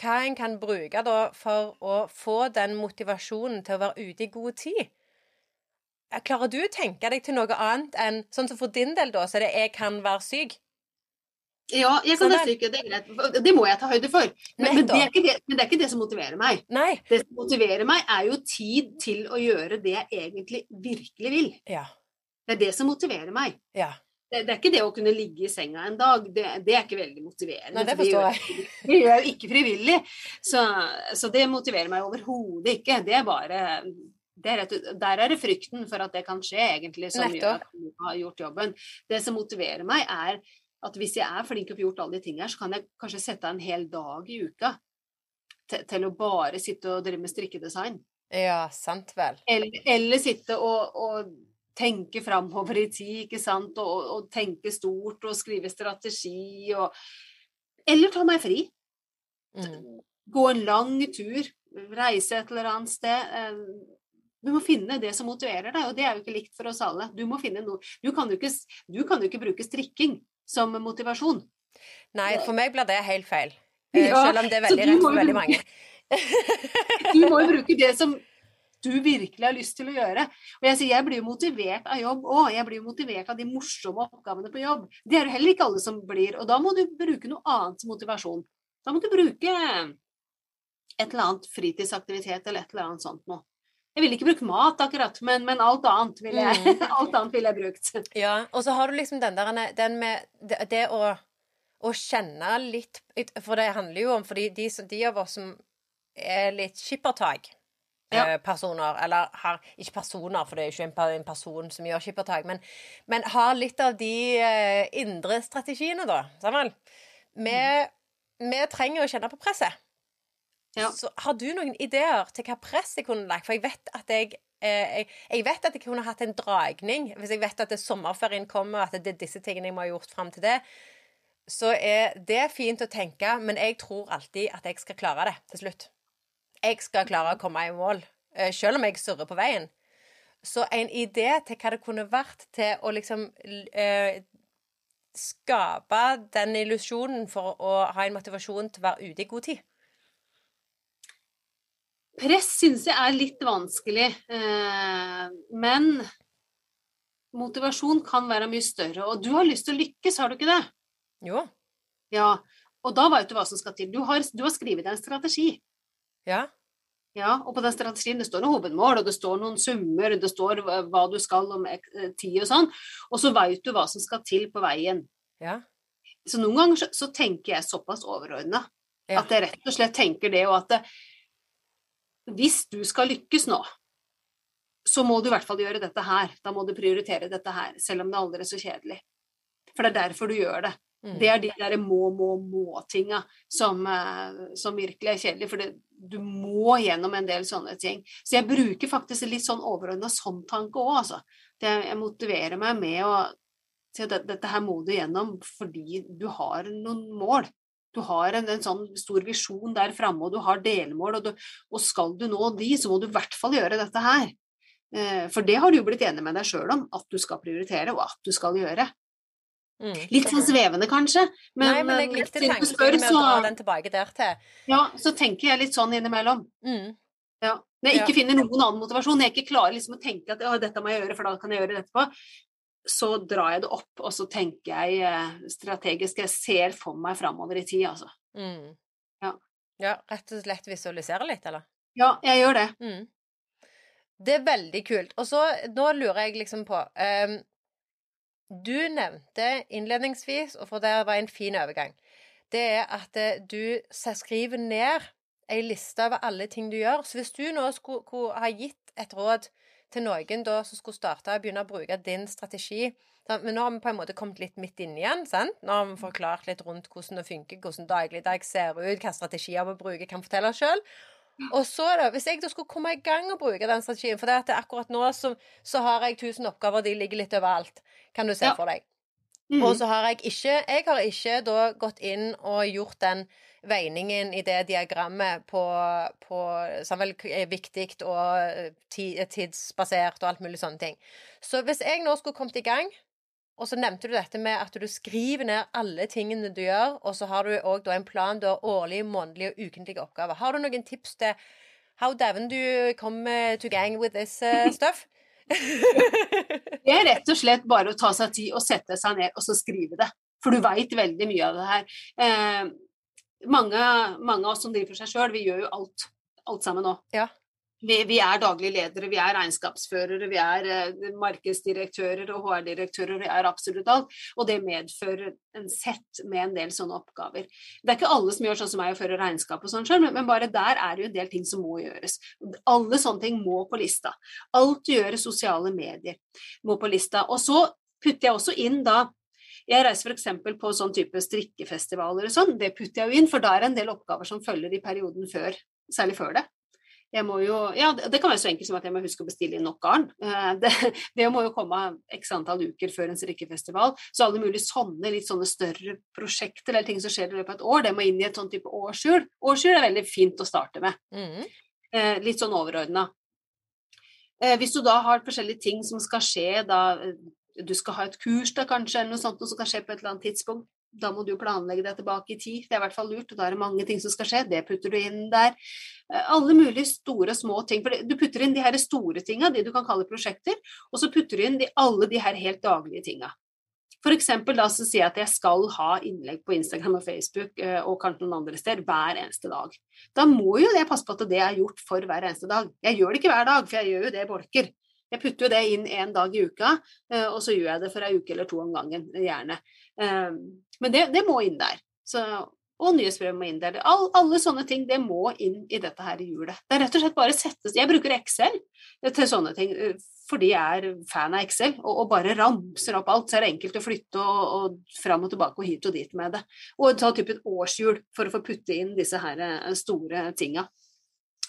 Hva en kan bruke da for å få den motivasjonen til å være ute i god tid. Klarer du å tenke deg til noe annet enn Sånn som for din del, da, så er det 'jeg kan være syk'? Ja, jeg kan være syk, det er greit. Det må jeg ta høyde for. Men, men, det det, men, det er ikke det, som motiverer meg. Nei. Det som motiverer meg, er jo tid til å gjøre det jeg egentlig virkelig vil. Ja. Det er det som motiverer meg. Ja. Det, det, er ikke det å kunne ligge i senga en dag. Det, det er ikke veldig motiverende. Nei, det forstår jeg. Det gjør jeg jo ikke frivillig. Så, så, det motiverer meg overhodet ikke. Det er bare er rett, Der er det frykten for at det kan skje, egentlig, som Nettopp. gjør at du har gjort jobben. Det som motiverer meg, er at hvis jeg er flink og får gjort alle de tingene her, så kan jeg kanskje sette av en hel dag i uka til, til, å bare sitte og drive med strikkedesign. Ja, sant vel. Eller, eller sitte og, og tenke framover i tid, ikke sant, og, og, tenke stort og skrive strategi og Eller ta meg fri. Mm. Gå en lang tur, reise et eller annet sted. Eh, du må finne det som motiverer deg, og det er jo ikke likt for oss alle. Du noe Du kan jo ikke, du kan jo ikke bruke strikking som motivasjon. Nei, for meg blir det helt feil. Eh, ja, selv om det er veldig rett for veldig mange. du må jo bruke det som du virkelig har lyst til å gjøre. Og jeg sier jeg blir jo motivert av jobb òg. Jeg blir jo motivert av de morsomme oppgavene på jobb. Det er jo heller ikke alle som blir. Og da må du bruke noe annet som motivasjon. Da må du bruke et eller annet fritidsaktivitet eller et eller annet sånt noe. Jeg ville ikke brukt mat, akkurat, men, men alt annet ville jeg, mm. alt annet ville jeg brukt. Ja, og så har du liksom den der den med det, det å, å, kjenne litt For det handler jo om fordi de, de av oss som er litt skippertak ja. Eh, personer, eller har Ikke personer, for det er jo ikke en, person som gjør skippertak, men, men har litt av de uh, indre strategiene, da. Sammen. Vi, mm. vi trenger å kjenne på presset. Ja. Så har du noen ideer til hva press jeg kunne lagt? For jeg vet at jeg, eh, jeg, vet at jeg kunne hatt en dragning hvis jeg vet at det sommerferien kommer, og at det er disse tingene jeg må ha gjort fram til det. Så er det fint å tenke, men jeg tror alltid at jeg skal klare det til slutt. Jeg skal klare å komme i mål, eh, selv om jeg surrer på veien. Så en idé til hva det kunne vært til å liksom eh, skape den illusjonen for å ha en motivasjon til å være ute i god tid. Press syns jeg er litt vanskelig, eh, men motivasjon kan være mye større. Og du har lyst til å lykkes, har du ikke det? Jo. Ja, og da veit du hva som skal til. Du har, du har skrevet deg en strategi. Ja. Ja, og på den strategien det står noen hovedmål, og det står noen summer, det står hva du skal om eh, tid og sånn, og så veit du hva som skal til på veien. Ja. Så noen ganger så, så tenker jeg såpass overordna ja. at jeg rett og slett tenker det, og at det, hvis du skal lykkes nå, så må du i hvert fall gjøre dette her. Da må du prioritere dette her, selv om det aldri er så kjedelig. For det er derfor du gjør det. Mm. Det er de der må, må, må-tinga som, eh, som, virkelig er kjedelig. For det, du må gjennom en del sånne ting. Så jeg bruker faktisk litt sånn overordna sånn tanke òg, altså. Det, jeg motiverer meg med å si at dette her må du gjennom fordi du har noen mål. Du har en, en sånn stor visjon der framme, og du har delmål, og, du, og, skal du nå de, så må du i hvert fall gjøre dette her. Eh, for det har du jo blitt enig med deg sjøl om, at du skal prioritere, og at du skal gjøre. Mm. Litt sånn svevende, kanskje. Men, Nei, men jeg likte tanken med å dra den tilbake der til. Ja, så tenker jeg litt sånn innimellom. Mm. Ja. Når jeg ikke ja. finner noen annen motivasjon, jeg ikke klarer liksom å tenke at dette må jeg gjøre, for da kan jeg gjøre det etterpå, så drar jeg det opp, og så tenker jeg eh, strategisk. Jeg ser for meg framover i tid, altså. Mm. Ja. ja. Rett og slett visualisere litt, eller? Ja, jeg gjør det. Mm. Det er veldig kult. Og så, nå lurer jeg liksom på um, Du nevnte innledningsvis, og for det var en fin overgang, det er at eh, du skriver ned ei liste over alle ting du gjør. Så hvis du nå skulle ha gitt et råd til noen da som skulle starte og begynne å bruke din strategi Men nå har vi på en måte kommet litt midt inn igjen. sant? Nå har vi forklart litt rundt hvordan det funker, hvordan dagligdag ser ut, hvilke strategier vi bruker, kan fortelle oss sjøl. Og så, da, hvis jeg da skulle komme i gang og bruke den strategien For det at akkurat nå så, så, har jeg 1000 oppgaver, de ligger litt overalt, kan du se ja. for deg. Mm. Og så har jeg ikke Jeg har ikke da gått inn og gjort den veiningen i det diagrammet på, på som vel er viktig og tidsbasert og alt mulig sånne ting. Så hvis jeg nå skulle kommet i gang og så nevnte du dette med at du skriver ned alle tingene du gjør, og så har du òg en plan. Du har årlige, månedlige og ukentlige oppgaver. Har du noen tips til how dæven du come to gang with this uh, stuff? det er rett og slett bare å ta seg tid og sette seg ned og så skrive det. For du veit veldig mye av det her. Mange, mange, av oss som driver for seg sjøl, vi gjør jo alt, alt sammen nå. Ja. Vi, vi, er daglige ledere, vi er regnskapsførere, vi er eh, markedsdirektører og HR-direktører, vi er absolutt alt. Og det medfører en sett med en del sånne oppgaver. Det er ikke alle som gjør sånn som meg og fører regnskap og sånn sjøl, men, men, bare der er det jo en del ting som må gjøres. Alle sånne ting må på lista. Alt du gjør i sosiale medier må på lista. Og så putter jeg også inn da jeg reiser f.eks. på sånn type strikkefestivaler og sånn, det putter jeg jo inn, for da er det en del oppgaver som følger i perioden før, særlig før det. Jeg må jo, ja, Det kan være så enkelt som at jeg må huske å bestille inn nok garn. Eh, det, det, må jo komme x antall uker før en strikkefestival. Så alle mulige sånne litt sånne større prosjekter eller ting som skjer i løpet av et år, det må inn i et sånn type årshjul. Årshjul er veldig fint å starte med. Mm. Eh, litt sånn overordna. Eh, hvis du da har forskjellige ting som skal skje, da du skal ha et kurs da kanskje, eller noe sånt, som skal skje på et eller annet tidspunkt. Da må du planlegge deg tilbake i tid. Det er i hvert fall lurt. og Da er det mange ting som skal skje. Det putter du inn der. Eh, alle mulige store og små ting. For du putter inn de her store tinga, de du kan kalle prosjekter, og så putter du inn de, alle de her helt daglige tinga. Eksempel da så sier jeg at jeg skal ha innlegg på Instagram og Facebook eh, og kanskje noen andre steder hver eneste dag. Da må jo jeg passe på at det er gjort for hver eneste dag. Jeg gjør det ikke hver dag, for jeg gjør jo det i bolker. Jeg putter jo det inn én dag i uka, eh, og så gjør jeg det for ei uke eller to om gangen, gjerne. Eh, men det, det må inn der. Så, og nyhetsbrev må inn der. All, alle sånne ting det må inn i dette her hjulet. Det er rett og slett bare settes Jeg bruker Excel til sånne ting eh, fordi jeg er fan av Excel og, og bare ramser opp alt. Så er det enkelt å flytte og, og fram og tilbake og hit og dit med det. Og ta type et årshjul for å få putte inn disse her store tinga.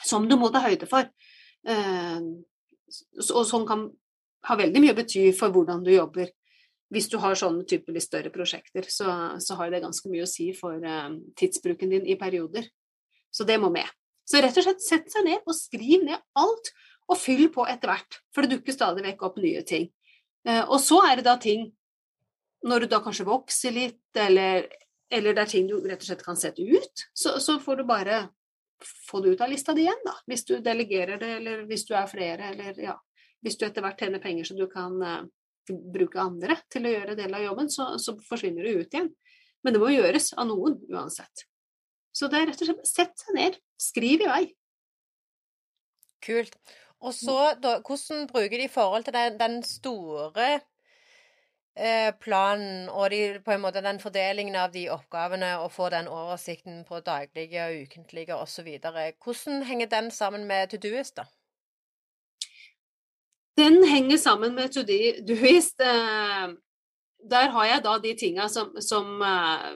Som du må ta høyde for og sånn kan ha veldig mye å bety for hvordan du jobber. Hvis du har sånne typer litt større prosjekter, så, så, har det ganske mye å si for uh, tidsbruken din i perioder. Så det må med. Så rett og slett sett seg ned og skriv ned alt, og fyll på etter hvert. For det dukker stadig vekk opp nye ting. Uh, og så er det da ting Når du da kanskje vokser litt, eller, eller det er ting du rett og slett kan sette ut, så, så får du bare få det ut av lista di igjen, da. Hvis du delegerer det, eller hvis du er flere, eller ja. Hvis du etter hvert tjener penger så du kan uh, bruke andre til å gjøre del av jobben, så, så, forsvinner det ut igjen. Men det må gjøres av noen uansett. Så det er rett og slett sett seg ned, skriv i vei. Kult. Og så, da, hvordan bruker de i forhold til den, den store planen og de, på en måte den fordelingen av de oppgavene og få den oversikten på daglige, og ukentlige osv. Hvordan henger den sammen med to doist, da? Den henger sammen med to doist. Eh, der har jeg da de tinga som, som eh,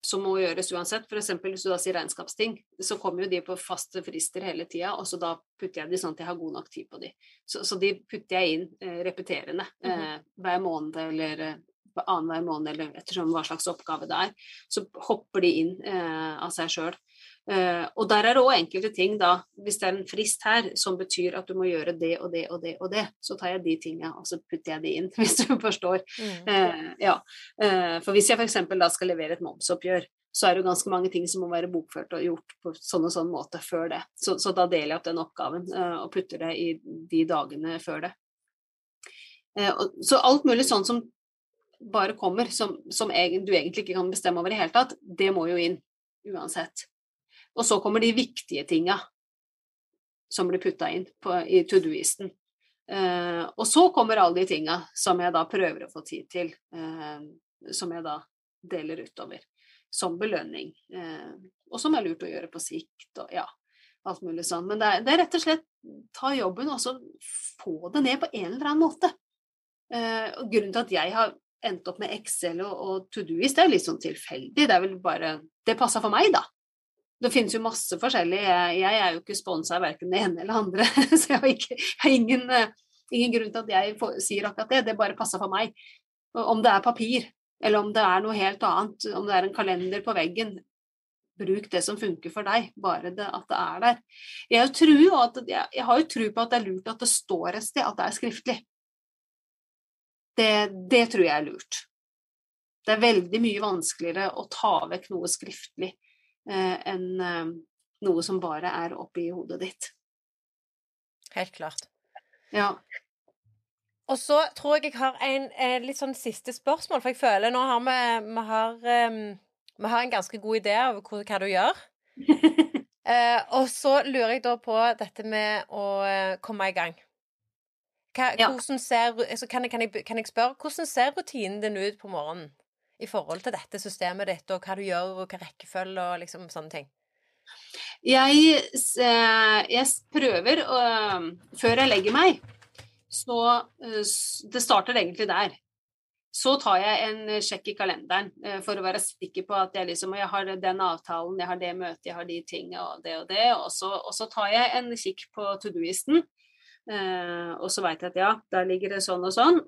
som må gjøres uansett. F.eks. hvis du da sier regnskapsting, så kommer jo de på faste frister hele tida, og så da putter jeg de sånn at jeg har god nok tid på de. Så, så de putter jeg inn eh, repeterende -hmm. eh, hver måned eller eh, annenhver måned, eller ettersom hva slags oppgave det er. Så hopper de inn eh, av seg sjøl. Uh, og der er det òg enkelte ting, da, hvis det er en frist her som betyr at du må gjøre det og det og det og det, så tar jeg de tingene og så putter jeg de inn, hvis du forstår. Mm. Uh, ja. Uh, for hvis jeg f.eks. da skal levere et momsoppgjør, så er det jo ganske mange ting som må være bokført og gjort på sånn og sånn måte før det. Så, så da deler jeg opp den oppgaven og putter det i de dagene før det. Og, så alt mulig sånn som bare kommer, som, som du egentlig ikke kan bestemme over i det hele tatt, det må jo inn uansett. Og så kommer de viktige tinga som blir putta inn på, i to do-isten. Uh, og så kommer alle de tinga som jeg da prøver å få tid til, uh, som jeg da deler utover. Som belønning. Uh, og som er lurt å gjøre på sikt, og ja, alt mulig sånn. Men det er, det er rett og slett ta jobben og så få det ned på en eller annen måte. og grunnen til at jeg har endt opp med Excel og, og to do-ist, det er jo litt sånn tilfeldig. Det er vel bare Det passa for meg, da. Det finnes jo masse forskjellig. Jeg, jeg er jo ikke sponsa av verken det ene eller andre, så jeg har, ikke, jeg har ingen, ingen, grunn til at jeg får, sier akkurat det. Det bare passer for meg. Om det er papir, eller om det er noe helt annet, om det er en kalender på veggen, bruk det som funker for deg, bare det, at det er der. Jeg, at, jeg, jeg har jo tro på at det er lurt at det står et sted, at det er skriftlig. Det, det tror jeg er lurt. Det er veldig mye vanskeligere å ta vekk noe skriftlig Eh, enn eh, noe som bare er oppi hodet ditt. Helt klart. Ja. Og så tror jeg jeg har en, en eh, litt sånn siste spørsmål, for jeg føler nå har vi, vi, har, um, vi har en ganske god idé av hva, hva du gjør. eh, og så lurer jeg da på dette med å uh, komme i gang. Hva, ja. ser, altså, kan, jeg, kan, jeg, kan, jeg, spørre, hvordan ser rutinen din ut på morgenen? i forhold til dette systemet ditt, og hva du gjør, og hva rekkefølge og liksom sånne ting? Jeg, eh, jeg prøver å Før jeg legger meg, så eh, Det starter egentlig der. Så tar jeg en sjekk i kalenderen eh, for å være sikker på at jeg liksom Jeg har den avtalen, jeg har det møtet, jeg har de tingene og det og det. Og så, og så tar jeg en kikk på to do-listen, og så veit jeg at ja, der ligger det sånn og sånn.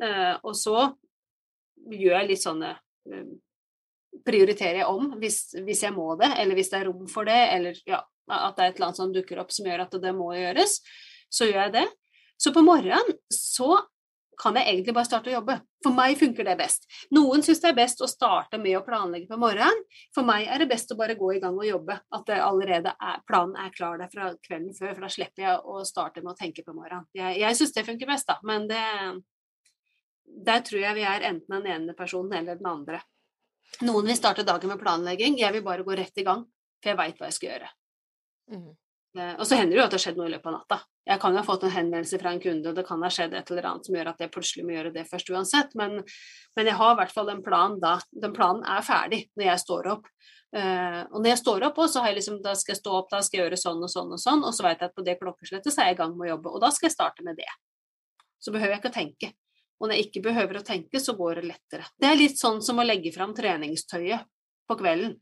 og så gjør jeg litt sånne Eh, prioriterer jeg om hvis, hvis, jeg må det, eller hvis det er rom for det, eller ja, at det er et eller annet som dukker opp som gjør at det må gjøres, så gjør jeg det. Så på morgenen så kan jeg egentlig bare starte å jobbe. For meg funker det best. Noen syns det er best å starte med å planlegge på morgenen. For meg er det best å bare gå i gang og jobbe. At allerede er, planen er klar der fra kvelden før, for da slipper jeg å starte med å tenke på morgenen. Jeg, jeg syns det funker best, da. Men det, der tror jeg vi er enten den ene personen eller den andre. Noen vil starte dagen med planlegging, jeg vil bare gå rett i gang, for jeg veit hva jeg skal gjøre. Mm. Eh, og så hender det jo at det har skjedd noe i løpet av natta. Jeg kan jo ha fått en henvendelse fra en kunde, og det kan ha skjedd et eller annet som gjør at jeg plutselig må gjøre det først uansett, men, men jeg har i hvert fall en plan da. Den planen er ferdig når jeg står opp. Uh, og når jeg står opp, så har jeg liksom, da skal jeg stå opp, da skal jeg gjøre sånn og sånn og sånn, og så vet jeg at på det klokkeslettet så er jeg i gang med å jobbe, og da skal jeg starte med det. Så behøver jeg ikke å tenke. Og når jeg ikke behøver å tenke, så går det lettere. Det er litt sånn som å legge fram treningstøyet på kvelden.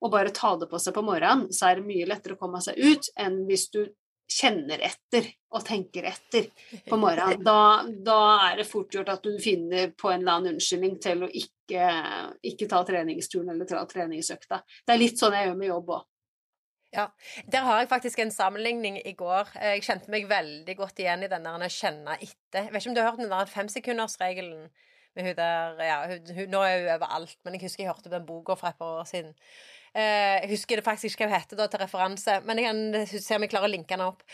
Og bare ta det på seg på morgenen, så er det mye lettere å komme seg ut enn hvis du kjenner etter og tenker etter på morgenen. Da, da er det fort gjort at du finner på en eller annen unnskyldning til å ikke, ikke ta treningsturen eller ta treningsøkta. Det er litt sånn jeg gjør med jobb òg. Ja, Der har jeg faktisk en sammenligning i går. Jeg kjente meg veldig godt igjen i den der å kjenne etter. Jeg vet ikke om du har hørt den der femsekundersregelen med hun der ja, hun, hun, Nå er hun overalt, men jeg husker jeg hørte den boka for et par år siden. Eh, jeg husker det faktisk ikke hva hun heter da, til referanse, men jeg kan se om jeg klarer å linke den opp.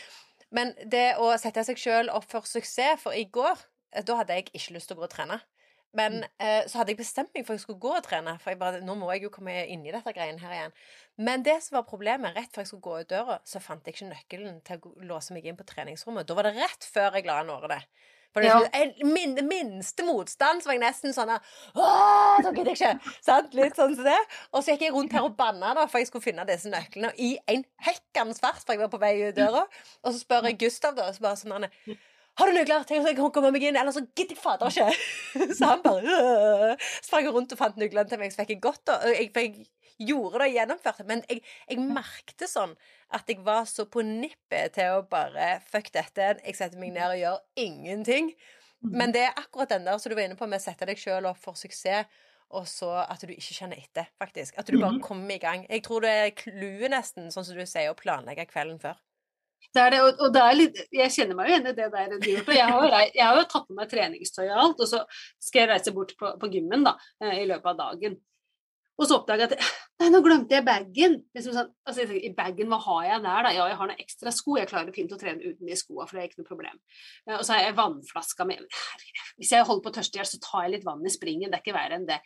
Men det å sette seg sjøl opp for suksess, for i går eh, da hadde jeg ikke lyst til å gå og trene. Men mm. eh, så hadde jeg bestemt meg for at jeg skulle gå og trene. For jeg bare, nå må jeg jo komme inn i dette greien her igjen. Men det som var problemet, rett før jeg skulle gå ut døra, så fant jeg ikke nøkkelen til å låse meg inn på treningsrommet. Da var det rett før jeg la an året det. For det ja. min, minste motstand så var jeg nesten sånn Åh, så gidder jeg ikke! Sant? Litt sånn som det. Og så gikk jeg rundt her og banna da, for jeg skulle finne disse nøklene i en hekkende fart, for jeg var på vei ut døra. Og så spør jeg Gustav, da, så bare sånn har du nøkler til jeg kan komme meg inn? Eller så gidder jeg fader ikke. Så han bare sprang rundt og fant nøklene til meg, så fikk jeg godt og jeg, jeg gjorde det og gjennomførte. Men jeg, jeg merkte sånn at jeg var så på nippet til å bare Fuck dette, jeg setter meg ned og gjør ingenting. Men det er akkurat den der som du var inne på med å sette deg sjøl opp for suksess, og så at du ikke kjenner etter, faktisk. At du bare mhm. kommer i gang. Jeg tror det er clouet, nesten, sånn som du sier, å planlegge kvelden før. Det er det, og, og det er litt, jeg kjenner meg jo igjen i det der du gjorde. Jeg har, jeg har jo tatt på meg treningstøy og alt, og så skal jeg reise bort på, på gymmen da, eh, i løpet av dagen. Og så oppdaga jeg at Nei, nå glemte jeg bagen. Liksom sånn, altså, I bagen, hva har jeg der, da? Ja, jeg har noen ekstra sko. Jeg klarer fint å trene uten de skoa, for det er ikke noe problem. Og så har jeg vannflaska med Hvis jeg holder på å tørste i hjel, så tar jeg litt vann i springen. Det er ikke verre enn det.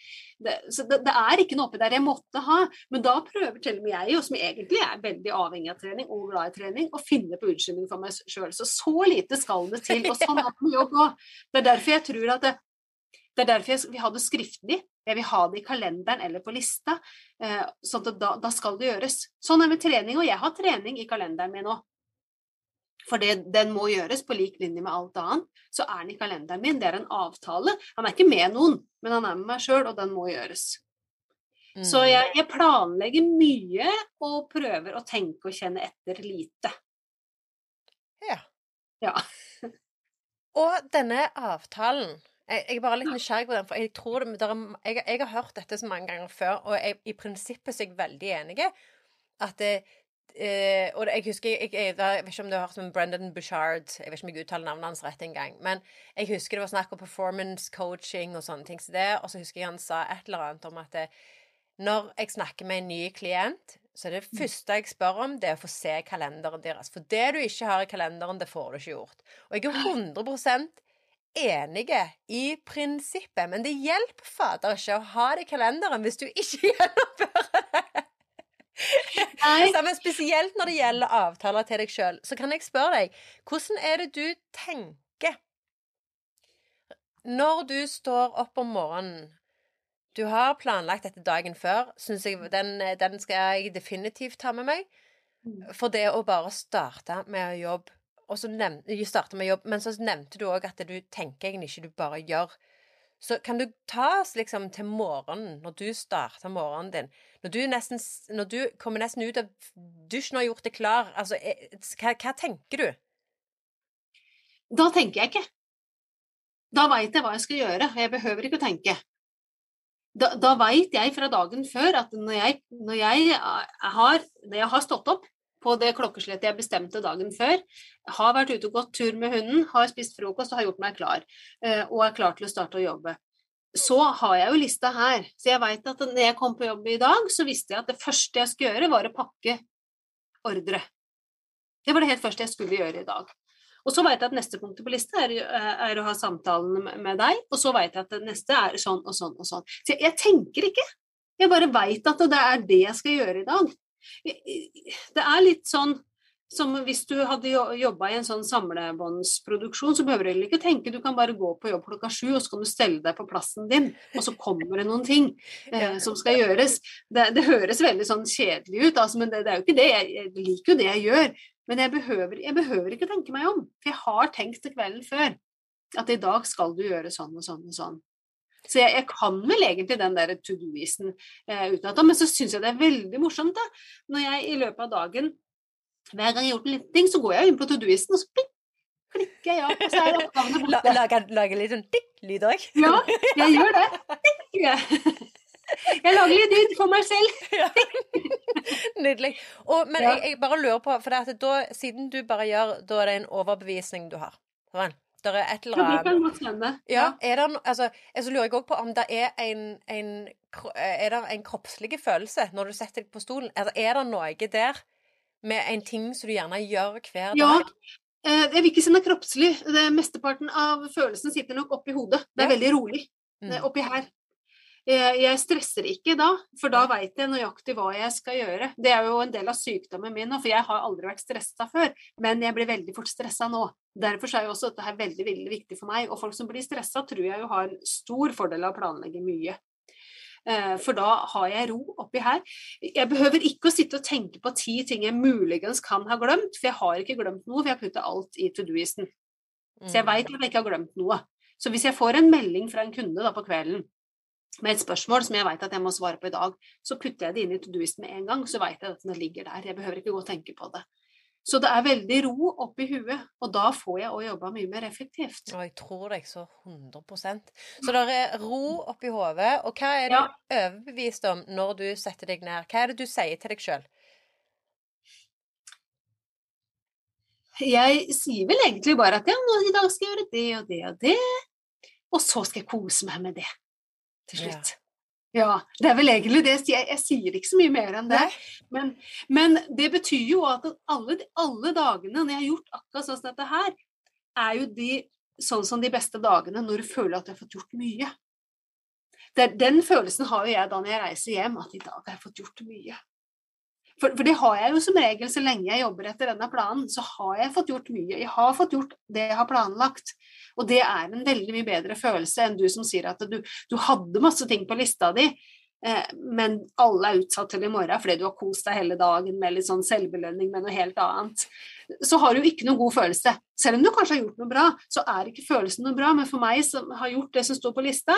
det så det, det, er ikke noe oppi der jeg måtte ha. Men da prøver til og med jeg, som egentlig er veldig avhengig av trening og glad i trening, å finne på unnskyldning for meg sjøl. Så så lite skal det til. Og sånn er det med jobb òg. Det er derfor jeg tror at det, det er derfor jeg vil ha det skriftlig. Jeg vil ha det i kalenderen eller på lista. Eh, sånn at da, da, skal det gjøres. Sånn er det med trening, og jeg har trening i kalenderen min nå. For det, den må gjøres på lik linje med alt annet. Så er den i kalenderen min. Det er en avtale. Han er ikke med noen, men han er med meg sjøl, og den må gjøres. Mm. Så jeg, jeg, planlegger mye og prøver å tenke og kjenne etter lite. Ja. ja. og denne avtalen jeg, jeg er bare litt nysgjerrig på den, for jeg tror det, er, jeg, jeg, har hørt dette så mange ganger før, og jeg, i prinsippet er jeg veldig enig at det, eh, og jeg husker jeg, jeg, vet ikke om du har hørt om Brendan Bushard Jeg vet ikke om jeg uttaler navnet hans rett engang. Men jeg husker det var snakk om performance coaching og sånne ting. Så det, og så husker jeg han sa et eller annet om at det, når jeg snakker med en ny klient, så er det mm. første jeg spør om, det er å få se kalenderen deres. For det du ikke har i kalenderen, det får du ikke gjort. Og jeg er 100 enige i prinsippet, men det hjelper fader ikke å ha det i kalenderen hvis du ikke gjennomfører det. Sammen, spesielt når det gjelder avtaler til deg sjøl. Så kan jeg spørre deg, hvordan er det du tenker når du står opp om morgenen? Du har planlagt dette dagen før. Synes jeg, den, den skal jeg definitivt ta med meg. Mm. For det å bare starte med å jobbe og så starta med jobb, men så nevnte du òg at du tenker egentlig ikke du bare gjør. Så kan du ta oss liksom til morgenen, når du starter morgenen din Når du, nesten, når du kommer nesten ut av dusjen og har gjort det klar, altså eh, hva, hva tenker du? Da tenker jeg ikke. Da veit jeg hva jeg skal gjøre, og jeg behøver ikke å tenke. Da, da veit jeg fra dagen før at når jeg, når jeg, eh, har, når jeg har stått opp, på det klokkeslettet jeg bestemte dagen før. Har vært ute og gått tur med hunden, har spist frokost og har gjort meg klar. Eh, og er klar til å starte å jobbe. Så har jeg jo lista her. Så jeg veit at når jeg kom på jobb i dag, så visste jeg at det første jeg skulle gjøre, var å pakke ordre. Det var det helt første jeg skulle gjøre i dag. Og så veit jeg at neste punkt på lista er, er, å ha samtalen med deg, og så veit jeg at det neste er sånn og sånn og sånn. Så jeg, jeg tenker ikke. Jeg bare veit at det er det jeg skal gjøre i dag. Det er litt sånn som hvis du hadde jobba i en sånn samlebåndsproduksjon, så behøver du ikke tenke, du kan bare gå på jobb klokka sju, og så kan du stelle deg på plassen din, og så kommer det noen ting eh, som skal gjøres. Det, det, høres veldig sånn kjedelig ut, altså, men det, det, er jo ikke det. Jeg, jeg, liker jo det jeg gjør. Men jeg behøver, jeg behøver ikke tenke meg om, for jeg har tenkt til kvelden før at i dag skal du gjøre sånn og sånn og sånn. Så jeg, jeg, kan vel egentlig den der to do-isen eh, utenat. Men så syns jeg det er veldig morsomt da, når jeg i løpet av dagen hver gang jeg har gjort en liten ting, så går jeg inn på to do-isen, og så pling, klikker jeg opp, og så er oppgavene borte. Lager, lager litt sånn tikk-lyd òg? Ja, jeg gjør det. Jeg lager litt lyd for meg selv. Ja. Nydelig. Og, men ja. jeg, jeg, bare lurer på, for da, siden du bare gjør Da er det en overbevisning du har. Sånn? Det er et eller annet ja, er det, altså, Så lurer jeg òg på om det er en, en, er det en kroppslig følelse når du setter deg på stolen. Altså, er det noe der med en ting som du gjerne gjør hver dag? Ja. Eh, jeg vil ikke si den er kroppslig. Det Mesteparten av følelsen sitter nok oppi hodet. Det er ja. veldig rolig mm. oppi her. Jeg stresser ikke da, for da veit jeg nøyaktig hva jeg skal gjøre. Det er jo en del av sykdommen min, for jeg har aldri vært stressa før. Men jeg blir veldig fort stressa nå. Derfor er jo også dette her veldig, veldig viktig for meg. Og folk som blir stressa, tror jeg jo har en stor fordel av å planlegge mye. Eh, for da har jeg ro oppi her. Jeg behøver ikke å sitte og tenke på ti ting jeg muligens kan ha glemt, for jeg har ikke glemt noe, for jeg har putta alt i to do-isten. Så jeg mm. veit at jeg ikke har glemt noe. Så hvis jeg får en melding fra en kunde da på kvelden med et spørsmål som jeg vet at jeg må svare på i dag, så putter jeg det inn i Todoist med en gang, så vet jeg at det ligger der. Jeg behøver ikke gå og tenke på det. Så det er veldig ro oppi huet, og da får jeg òg jobba mye mer effektivt. Og jeg tror deg så 100% Så det er ro oppi hodet. Og hva er du ja. overbevist om når du setter deg ned? Hva er det du sier til deg sjøl? Jeg sier vel egentlig bare at ja, i dag skal jeg gjøre det og det og det, og så skal jeg kose meg med det til slutt. Ja. Ja, det er vel egentlig det. Jeg, jeg sier ikke så mye mer enn det. Men, men, det betyr jo at alle, alle, dagene når jeg har gjort akkurat sånn som dette her, er jo de sånn som de beste dagene når du føler at du har fått gjort mye. Det, den følelsen har jo jeg da når jeg reiser hjem, at i dag har jeg fått gjort mye. For, for, det har jeg jo som regel så lenge jeg jobber etter denne planen, så har jeg fått gjort mye. Jeg har fått gjort det jeg har planlagt. Og det er en veldig mye bedre følelse enn du som sier at du, du hadde masse ting på lista di, eh, men alle er utsatt til i morgen fordi du har kost deg hele dagen med litt sånn selvbelønning med noe helt annet. Så har du ikke noen god følelse. Selv om du kanskje har gjort noe bra, så er ikke følelsen noe bra. Men for meg som har gjort det som står på lista,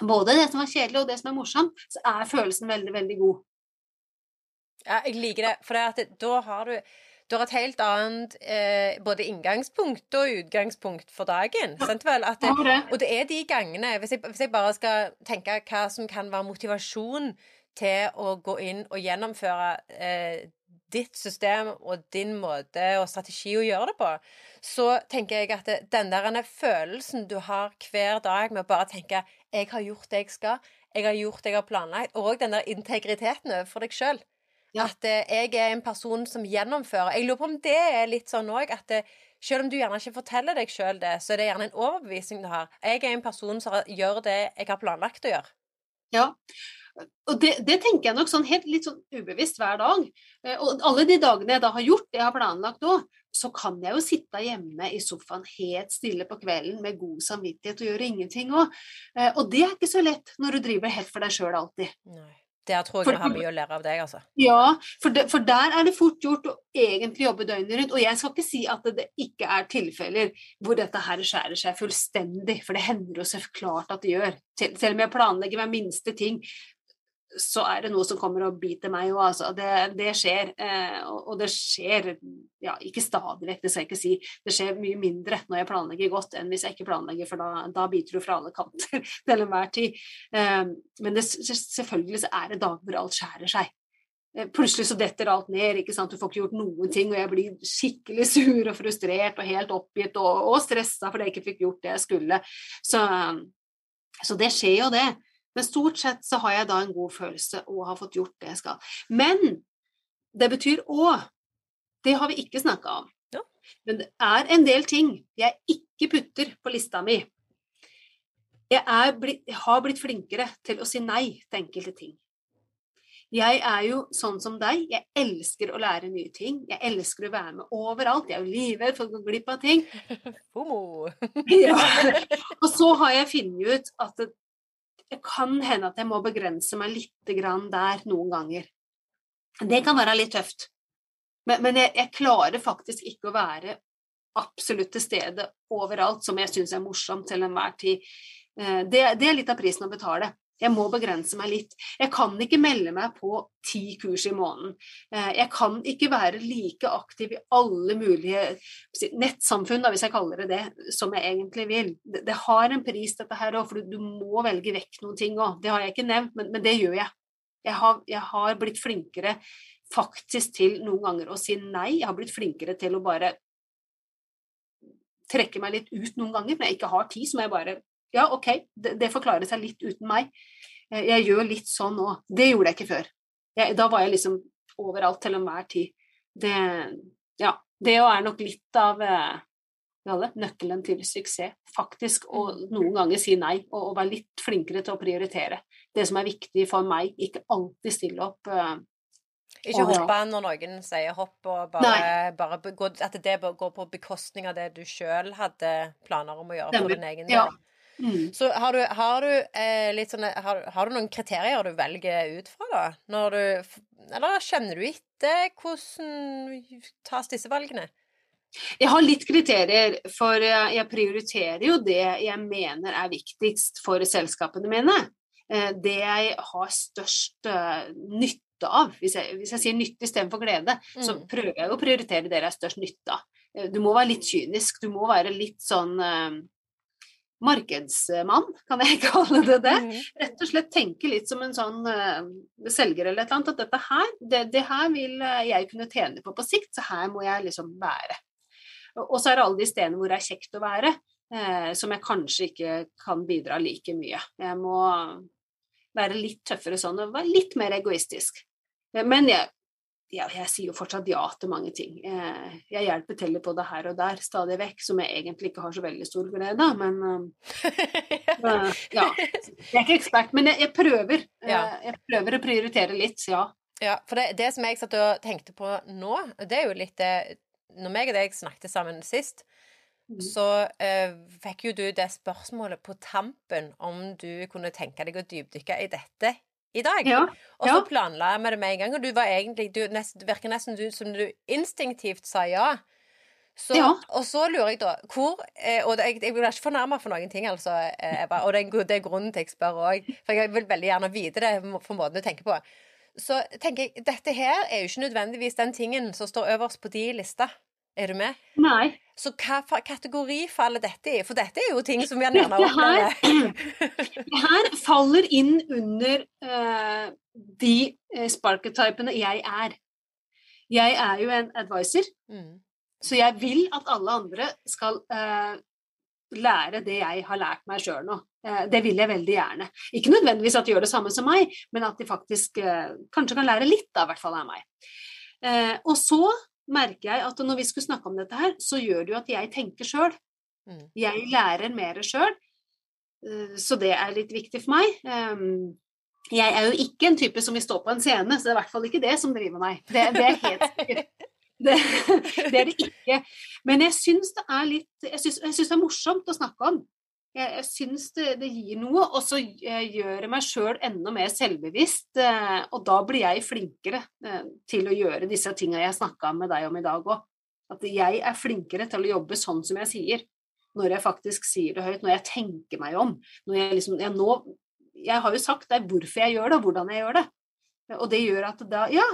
både det som er kjedelig og det som er morsomt, så er følelsen veldig, veldig god. Ja, jeg liker det. For det da har du du har et helt annet eh, både inngangspunkt og utgangspunkt for dagen. Sant vel? Det, og det er de gangene hvis jeg, hvis jeg, bare skal tenke hva som kan være motivasjon til å gå inn og gjennomføre eh, ditt system og din måte og strategi å gjøre det på, så tenker jeg at det, den der følelsen du har hver dag med å bare tenke 'Jeg har gjort det jeg skal', 'Jeg har gjort det jeg har planlagt', og den der integriteten overfor deg sjøl. Ja. At eh, jeg er en person som gjennomfører. Jeg lurer på om det er litt sånn òg at eh, selv om du gjerne ikke forteller deg sjøl det, så er det gjerne en overbevisning du har. Jeg er en person som gjør det jeg har planlagt å gjøre. Ja, og det, det, tenker jeg nok sånn helt litt sånn ubevisst hver dag. Eh, og alle de dagene jeg da har gjort det jeg har planlagt òg, så kan jeg jo sitte hjemme i sofaen helt stille på kvelden med god samvittighet og gjøre ingenting òg. Og det er ikke så lett når du driver helt for deg sjøl alltid. Nei. Der tror jeg vi har mye å lære av deg, altså. Ja, for, de, for, der er det fort gjort å egentlig jobbe døgnet rundt. Og jeg skal ikke si at det ikke er tilfeller hvor dette her skjærer seg fullstendig, for det hender jo så klart at det gjør. Selv om jeg planlegger hver minste ting, så er det noe som kommer og biter meg òg, altså. Det, det skjer. Eh, og, det skjer ja, ikke stadig vekk, det skal jeg ikke si. Det skjer mye mindre når jeg planlegger godt enn hvis jeg ikke planlegger, for da, da biter du fra alle kanter til enhver tid. Eh, men det, selvfølgelig så er det dager hvor alt skjærer seg. Eh, plutselig så detter alt ned, ikke sant? du får ikke gjort noen ting, og jeg blir skikkelig sur og frustrert og helt oppgitt og, og stressa fordi jeg ikke fikk gjort det jeg skulle. Så, så det skjer jo, det. Men stort sett så har jeg da en god følelse og har fått gjort det jeg skal. Men det betyr òg Det har vi ikke snakka om. Ja. Men det er en del ting jeg ikke putter på lista mi. Jeg, blitt, jeg har blitt flinkere til å si nei til enkelte ting. Jeg er jo sånn som deg. Jeg elsker å lære nye ting. Jeg elsker å være med overalt. Jeg er jo livredd for å gå glipp av ting. Ja. Og så har jeg funnet ut at det kan hende at jeg må begrense meg litt der noen ganger. Det kan være litt tøft. Men, men jeg, jeg, klarer faktisk ikke å være absolutt til stede overalt som jeg syns er morsomt til enhver tid. Eh, det, det, er litt av prisen å betale. Jeg må begrense meg litt. Jeg kan ikke melde meg på ti kurs i måneden. Eh, jeg kan ikke være like aktiv i alle mulige nettsamfunn, hvis jeg kaller det det, som jeg egentlig vil. Det, har en pris, dette her òg, for du må velge vekk noen ting òg. Det har jeg ikke nevnt, men, det gjør jeg. Jeg har, jeg har, blitt flinkere faktisk til noen ganger å si nei. Jeg har blitt flinkere til å bare trekke meg litt ut noen ganger. Når jeg ikke har tid, så må jeg bare ja, OK, det, det forklarer seg litt uten meg. Eh, jeg gjør litt sånn nå. Det gjorde jeg ikke før. Jeg, da var jeg liksom overalt til enhver tid. Det, ja, det er nok litt av alle, nøkkelen til suksess. Faktisk å noen ganger si nei, og, og, være litt flinkere til å prioritere. Det som er viktig for meg, ikke alltid stille opp. Uh, ikke hoppe når noen sier hopp, og bare, bare gå, at det går på bekostning av det du sjøl hadde planer om å gjøre for din egen del. Ja. Mm. Så har du, har, du, eh, litt sånne, har, har, du noen kriterier du velger ut fra, da? Når du, eller kjenner du etter hvordan tas disse valgene? Jeg har litt kriterier, for jeg prioriterer jo det jeg mener er viktigst for selskapene mine. Eh, det jeg har størst eh, nytte av. Hvis jeg, hvis jeg sier nytte istedenfor glede, mm. så prøver jeg å prioritere det jeg har størst nytte av. Eh, du må være litt kynisk, du må være litt sånn markedsmann, kan jeg kalle det det. Mm. Rett og slett tenke litt som en sånn uh, selger eller et eller annet, at dette her, det, det her vil jeg kunne tjene på på sikt, så her må jeg liksom være. Og så er det alle de stedene hvor det er kjekt å være, eh, som jeg kanskje ikke kan bidra like mye. Jeg må være litt tøffere sånn og være litt mer egoistisk. Eh, men jeg, jeg, jeg sier jo fortsatt ja til mange ting. Jeg, jeg hjelper til på det her og der stadig vekk, som jeg egentlig ikke har så veldig stor glede av, men uh, Ja. Jeg er ikke ekspert, men jeg, jeg prøver. Ja. Jeg prøver å prioritere litt, ja. Ja, for det, det som jeg satt og tenkte på nå, det er jo litt det Når meg og deg snakket sammen sist, Mm. så uh, fikk jo du det spørsmålet på tampen om du kunne tenke deg å dypdykke i dette i dag. Ja, og så ja. planla vi det med en gang, og du var egentlig du, nest, virker nesten du, som du instinktivt sa ja. Så, ja. Og så lurer jeg da hvor eh, Og jeg, jeg blir ikke fornærma for noen ting, altså, eh, Eva. Og det er, det er grunnen til jeg spør òg. For jeg vil veldig gjerne vite det for måten du tenker på. Så tenker jeg, dette her er jo ikke nødvendigvis den tingen som står øverst på de lista. Er du med? Nei. Så hva kategori faller dette i? For dette er jo ting som vi gjerne opplever. Det her faller inn under uh, de uh, sparketypene jeg er. Jeg er jo en advisor, mm. så jeg vil at alle andre skal uh, lære det jeg har lært meg sjøl nå. Det vil jeg veldig gjerne. Ikke nødvendigvis at de gjør det samme som meg, men at de faktisk kanskje kan lære litt, da, i hvert fall av meg. Og så merker jeg at når vi skulle snakke om dette her, så gjør det jo at jeg tenker sjøl. Mm. Jeg lærer mer sjøl, eh, så det er litt viktig for meg. Ehm, jeg er jo ikke en type som vil stå på en scene, så det er i hvert fall ikke det som driver meg. Det, det er helt sikkert. Det, det, er det ikke. Men jeg syns det er litt jeg syns det er morsomt å snakke om. Jeg, jeg syns det, det, gir noe, og så eh, gjør jeg meg sjøl enda mer selvbevisst. Eh, og da blir jeg flinkere eh, til å gjøre disse tinga jeg snakka med deg om i dag òg. At jeg er flinkere til å jobbe sånn som jeg sier. Når jeg faktisk sier det høyt, når jeg tenker meg om. Når jeg, liksom, jeg, nå, jeg har jo sagt er hvorfor jeg gjør det, og hvordan jeg gjør det. Og det gjør at da Ja,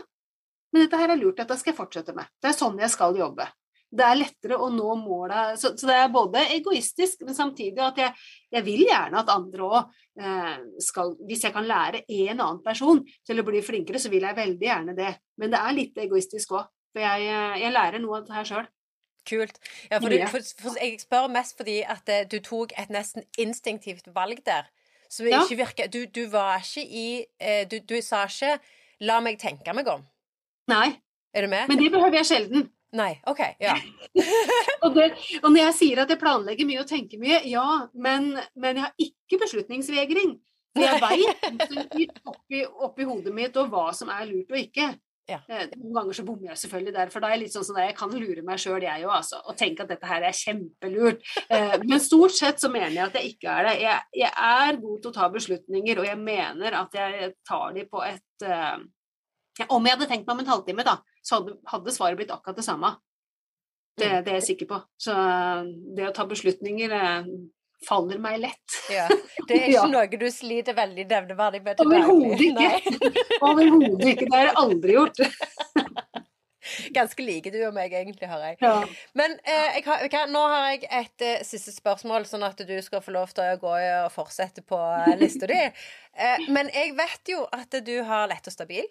men dette her er lurt, dette skal jeg fortsette med. Det er sånn jeg skal jobbe det er lettere å nå målet. Så, så, det er både egoistisk, men samtidig at jeg, jeg vil gjerne at andre òg eh, skal Hvis jeg kan lære en annen person til å bli flinkere, så vil jeg veldig gjerne det. Men det er litt egoistisk òg. For jeg, jeg, lærer noe av det her sjøl. Kult. Ja, for, du, for, for, jeg spør mest fordi at uh, du tok et nesten instinktivt valg der. Som ja. ikke virker Du, du var ikke i du, du sa ikke 'la meg tenke meg om'. Nei. Er du med? Men det behøver jeg sjelden. Nei, ok, ja. og, det, og, når jeg sier at jeg planlegger mye og tenker mye, ja, men, men jeg har ikke beslutningsvegring. For jeg veit oppi, oppi hodet mitt og hva som er lurt og ikke. Ja. Eh, noen ganger så bommer jeg selvfølgelig der, for da er jeg litt sånn sånn jeg kan lure meg sjøl, jeg òg, altså, og tenke at dette her er kjempelurt. Eh, men stort sett så mener jeg at jeg ikke er det. Jeg, jeg er god til å ta beslutninger, og jeg mener at jeg tar de på et uh, Om jeg hadde tenkt meg om en halvtime, da, så hadde, hadde svaret blitt akkurat det samme. Det, mm. det, er jeg sikker på. Så det å ta beslutninger eh, faller meg lett. Ja. Det er ikke ja. noe du sliter veldig nevneverdig med til daglig? Overhodet ikke. Overhodet ikke. Det har jeg aldri gjort. Ganske like du og meg, egentlig, har jeg. Ja. Men eh, jeg har, okay, nå har jeg et eh, siste spørsmål, sånn at du skal få lov til å gå og fortsette på eh, lista di. Eh, men jeg vet jo at du har lett og stabil.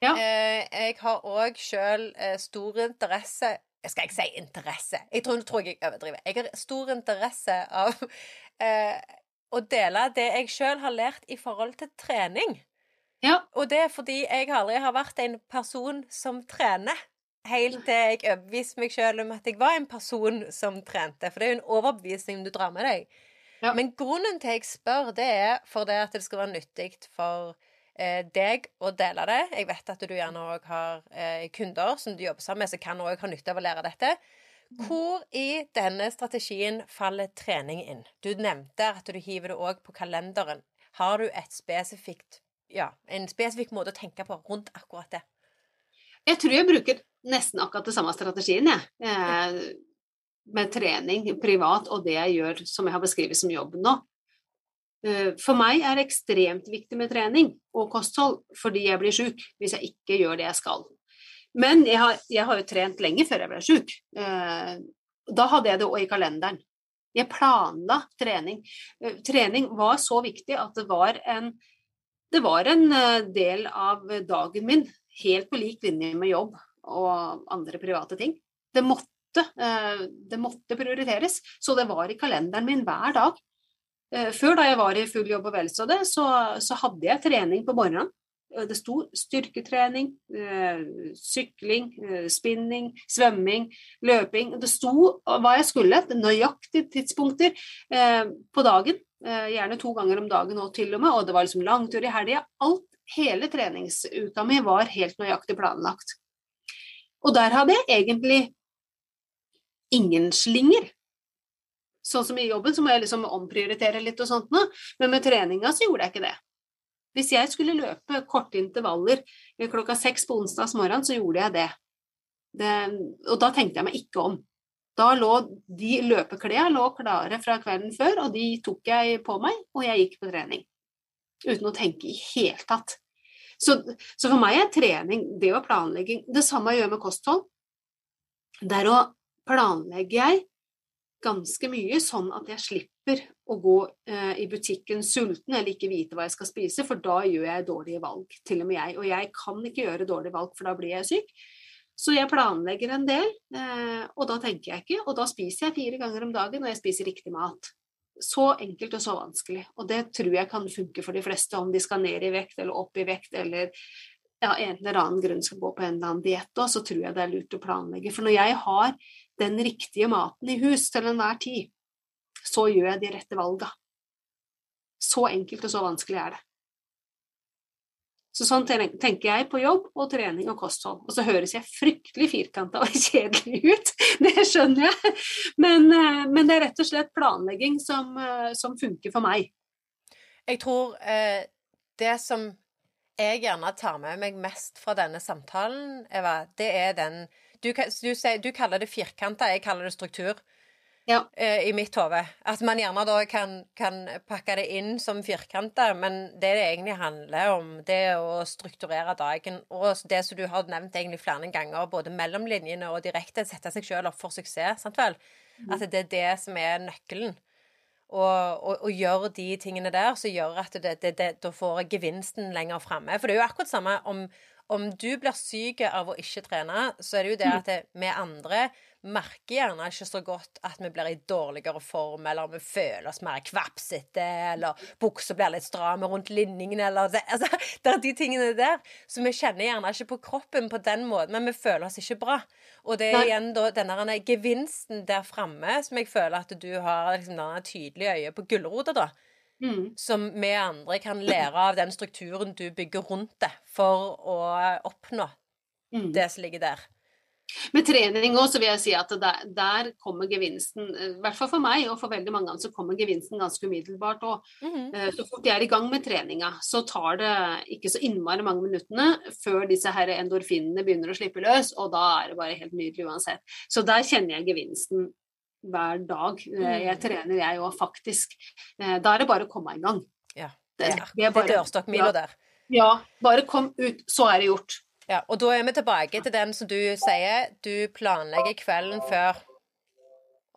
Ja. Eh, jeg har òg sjøl eh, stor interesse Skal jeg si interesse? Jeg tror, tror jeg overdriver. Jeg har stor interesse av eh, å dele det jeg sjøl har lært i forhold til trening. Ja. Og det er fordi jeg aldri har vært en person som trener. Helt til jeg overbeviste meg sjøl om at jeg var en person som trente. For det er jo en overbevisning du drar med deg. Ja. Men grunnen til jeg spør, det er for det at det skal være nyttig for deg å dele det. Jeg vet at du gjerne òg har eh, kunder som du jobber sammen med, som kan òg ha nytte av å lære dette. Hvor i denne strategien faller trening inn? Du nevnte at du hiver det òg på kalenderen. Har du spesifikt, ja, en spesifikk måte å tenke på rundt akkurat det? Jeg tror jeg bruker nesten akkurat det samme strategien, jeg. Eh, med trening privat og det jeg gjør som jeg har beskrevet som jobb nå. Eh, for meg er det ekstremt viktig med trening og kosthold fordi jeg blir sjuk hvis jeg ikke gjør det jeg skal. Men jeg har, jeg har jo trent lenge før jeg ble sjuk. Eh, da hadde jeg det òg i kalenderen. Jeg planla trening. Eh, trening var så viktig at det var en, det var en del av dagen min, helt på lik linje med jobb og andre private ting. Det måtte, det måtte prioriteres, så det var i kalenderen min hver dag. Eh, før, da jeg var i full jobb og vel så det, så, så hadde jeg trening på morgenen. Eh, det sto styrketrening, eh, sykling, spinning, svømming, løping. Det sto hva jeg skulle, nøyaktige tidspunkter på dagen. Gjerne to ganger om dagen og til og med, og det var liksom langtur i helga. Alt, hele treningsuka mi var helt nøyaktig planlagt. Og der hadde jeg egentlig ingen slinger. Sånn som i jobben, så må jeg liksom omprioritere litt og sånt noe. Men med treninga så gjorde jeg ikke det. Hvis jeg skulle løpe korte intervaller klokka seks på onsdags morgen, så gjorde jeg det. det. Og da tenkte jeg meg ikke om. Da lå de løpeklærne klare fra kvelden før, og de tok jeg på meg, og jeg gikk på trening. Uten å tenke i hele tatt. Så, så for meg er trening det og planlegging det samme jeg gjør med kosthold. Der å planlegge jeg ganske mye, sånn at jeg slipper å gå eh, i butikken sulten eller ikke vite hva jeg skal spise, for da gjør jeg dårlige valg, til og med jeg. Og jeg kan ikke gjøre dårlige valg, for da blir jeg syk. Så jeg planlegger en del, eh, og da tenker jeg ikke. Og da spiser jeg fire ganger om dagen, og jeg spiser riktig mat. Så enkelt og så vanskelig. Og det tror jeg kan funke for de fleste, om de skal ned i vekt eller opp i vekt eller ja, en eller annen grunn skal gå på en eller annen diett så tror jeg det er lurt å planlegge. For når jeg har den riktige maten i hus til enhver tid, så gjør jeg de rette valga. Så enkelt og så vanskelig er det. Så sånn tenker jeg på jobb og trening og kosthold. Og så høres jeg fryktelig firkanta og kjedelig ut, det skjønner jeg. Men, eh, men, det er rett og slett planlegging som, eh, som funker for meg. Jeg tror eh, det som jeg gjerne tar med meg mest fra denne samtalen, Eva, det er den du, du, du kaller det firkanta, jeg kaller det struktur. Ja. Uh, I mitt hode. At man gjerne da kan, kan pakke det inn som firkanta, men det det egentlig handler om, det er å strukturere dagen. Og det som du har nevnt egentlig flere ganger, både mellom linjene og direkte, sette seg sjøl opp for suksess. sant vel? Mm. At det er det som er nøkkelen. Og, og, gjøre de tingene der som gjør at det, det, det, da får gevinsten lenger framme. For det er jo akkurat samme om, om du blir syk av å ikke trene, så er det jo det mm. at vi andre merker gjerne ikke så godt at vi blir i dårligere form, eller vi føler oss mer kvapsete, eller buksa blir litt stram rundt linningen, eller altså, det er de tingene der. Så vi kjenner gjerne ikke på kroppen på den måten, men vi føler oss ikke bra. Og det er igjen da denne gevinsten der framme som jeg føler at du har liksom, denne tydelige øyet på gulrota, da. Mm. Som vi andre kan lære av den strukturen du bygger rundt det, for å oppnå mm. det som ligger der. Med trening òg, så vil jeg si at der, der, kommer gevinsten, i hvert fall for meg og for veldig mange andre, så kommer gevinsten ganske umiddelbart. òg. mm -hmm. så fort jeg er i gang med treninga, så tar det ikke så innmari mange minuttene før disse her endorfinene begynner å slippe løs, og da er det bare helt nydelig uansett. Så der kjenner jeg gevinsten hver dag. Eh, jeg mm. trener, jeg òg, faktisk. Eh, da er det bare å komme i gang. Ja. Det, det er bare, dørstokkmila der. Ja. Bare kom ut, så er det gjort. Ja, og da er vi tilbake til den som du sier, du planlegger kvelden før,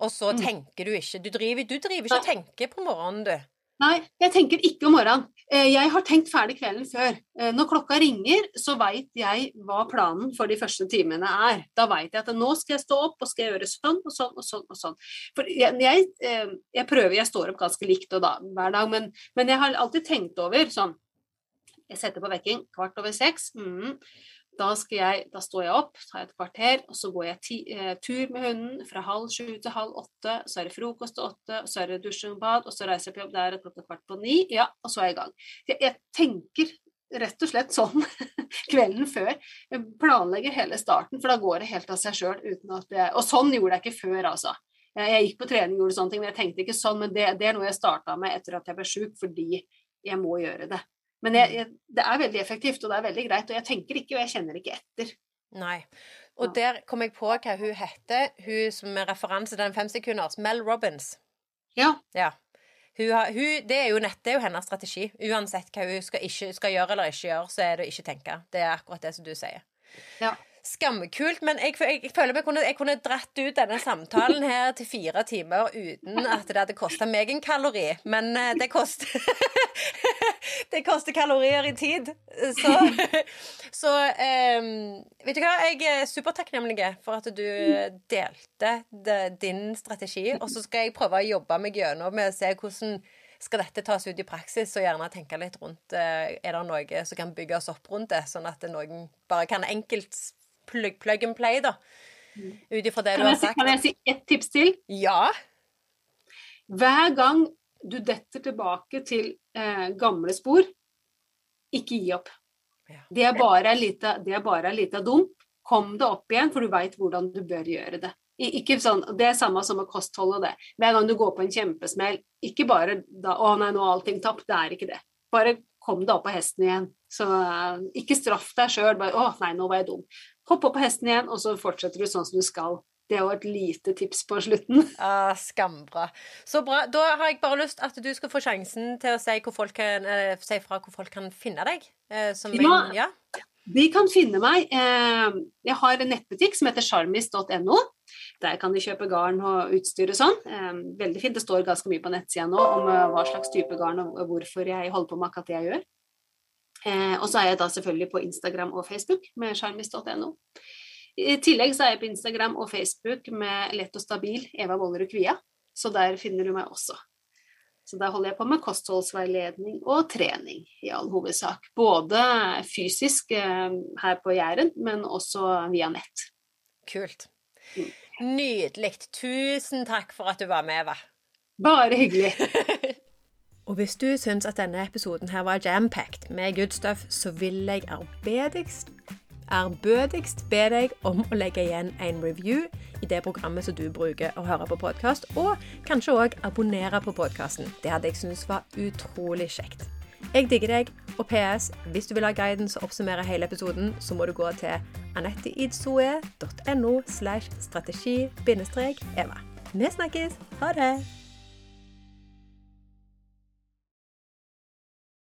og så mm. tenker du ikke. Du driver, du driver ikke og tenker på morgenen, du. Nei, jeg tenker ikke om morgenen. Eh, jeg har tenkt ferdig kvelden før. Eh, når klokka ringer, så veit jeg hva planen for de første timene er. Da veit jeg at nå skal jeg stå opp og skal gjøre sånn og sånn og sånn. og sånn. For jeg, jeg, eh, jeg prøver, jeg står opp ganske likt da, hver dag, men, men, jeg har alltid tenkt over sånn Jeg setter på vekking kvart over seks. Mm. Da, jeg, da, står jeg opp, tar et kvarter, og så går jeg ti, eh, tur med hunden fra halv sju til halv åtte. Så er det frokost til åtte, og så er det dusjing og bad, og så reiser jeg på jobb der klokka kvart på ni. Ja, og så er jeg i gang. Jeg, jeg tenker rett og slett sånn kvelden før. Jeg planlegger hele starten, for da går det helt av seg sjøl. Og sånn gjorde jeg ikke før, altså. Jeg gikk på trening og gjorde sånne ting, men jeg tenkte ikke sånn. Men det, det er noe jeg starta med etter at jeg ble sjuk, fordi jeg må gjøre det. Men jeg, jeg, det er veldig effektivt, og det er veldig greit. Og jeg tenker ikke, og jeg kjenner ikke etter. Nei. Og der kom jeg på hva hun heter, hun som er referanse til den femsekunders, Mel Robbins. Ja. ja. Hun har, hun, det, er jo nett, det er jo hennes strategi. Uansett hva hun skal, ikke, skal gjøre eller ikke gjøre, så er det å ikke tenke. Det er akkurat det som du sier. Ja. Skammekult, men jeg, jeg, jeg føler jeg kunne, jeg kunne dratt ut denne samtalen her til fire timer uten at det hadde kosta meg en kalori. Men eh, det koster Det koster kalorier i tid. Så, så um, vet du hva, jeg er supertakknemlig for at du delte de, din strategi. Og så skal jeg prøve å jobbe meg gjennom med å se hvordan skal dette tas ut i praksis, og gjerne tenke litt rundt Er det noe som kan bygges opp rundt det, sånn at noen bare kan enkelt plug, plug and play, da. Mm. Ut ifra det du har sagt. Kan jeg si ett tips til? Ja. Hver gang du detter tilbake til eh, gamle spor, ikke gi opp. Ja. Det er bare en liten dump. Kom det opp igjen, for du veit hvordan du bør gjøre det. Ikke sånn, Det er samme som med kostholdet. det. Hver gang du går på en kjempesmell, ikke bare da 'Å nei, nå er allting tapt'. Det er ikke det. Bare kom deg opp på hesten igjen. Så uh, ikke straff deg sjøl. 'Å nei, nå var jeg dum'. Hopp opp på hesten igjen, og så fortsetter du sånn som du skal. Det er jo et lite tips på slutten. Ah, skambra. Så bra. Da har jeg bare lyst at du skal få sjansen til å si, kan, eh, si fra hvor folk kan finne deg. Eh, som ja, min, ja. De kan finne meg. Eh, jeg har en nettbutikk som heter sjarmis.no. Der kan de kjøpe garn og utstyr og sånn. Eh, veldig fint. Det står ganske mye på nettsida nå om eh, hva slags type garn og hvorfor jeg holder på med akkurat det jeg gjør. Eh, og så er jeg da selvfølgelig på Instagram og Facebook med sjarmis.no. I tillegg så er jeg på Instagram og Facebook med Lett og stabil Eva Wollerud Kvia, så der finner du meg også. Så der holder jeg på med kostholdsveiledning og trening i all hovedsak. Både fysisk eh, her på Jæren, men også via nett. Kult. Mm. Nydelig. Tusen takk for at du var med, Eva. Bare hyggelig. Og hvis du syns at denne episoden her var jam-packed med good stuff, så vil jeg arbeidigst ærbødigst be deg om å legge igjen en review i det programmet som du bruker å høre på podkast, og kanskje òg abonnere på podkasten. Det hadde jeg syntes var utrolig kjekt. Jeg digger deg, og PS, hvis du vil ha guiden som oppsummerer hele episoden, så må du gå til anetteidsoe.no slash strategi-eva. Vi snakkes! Ha det!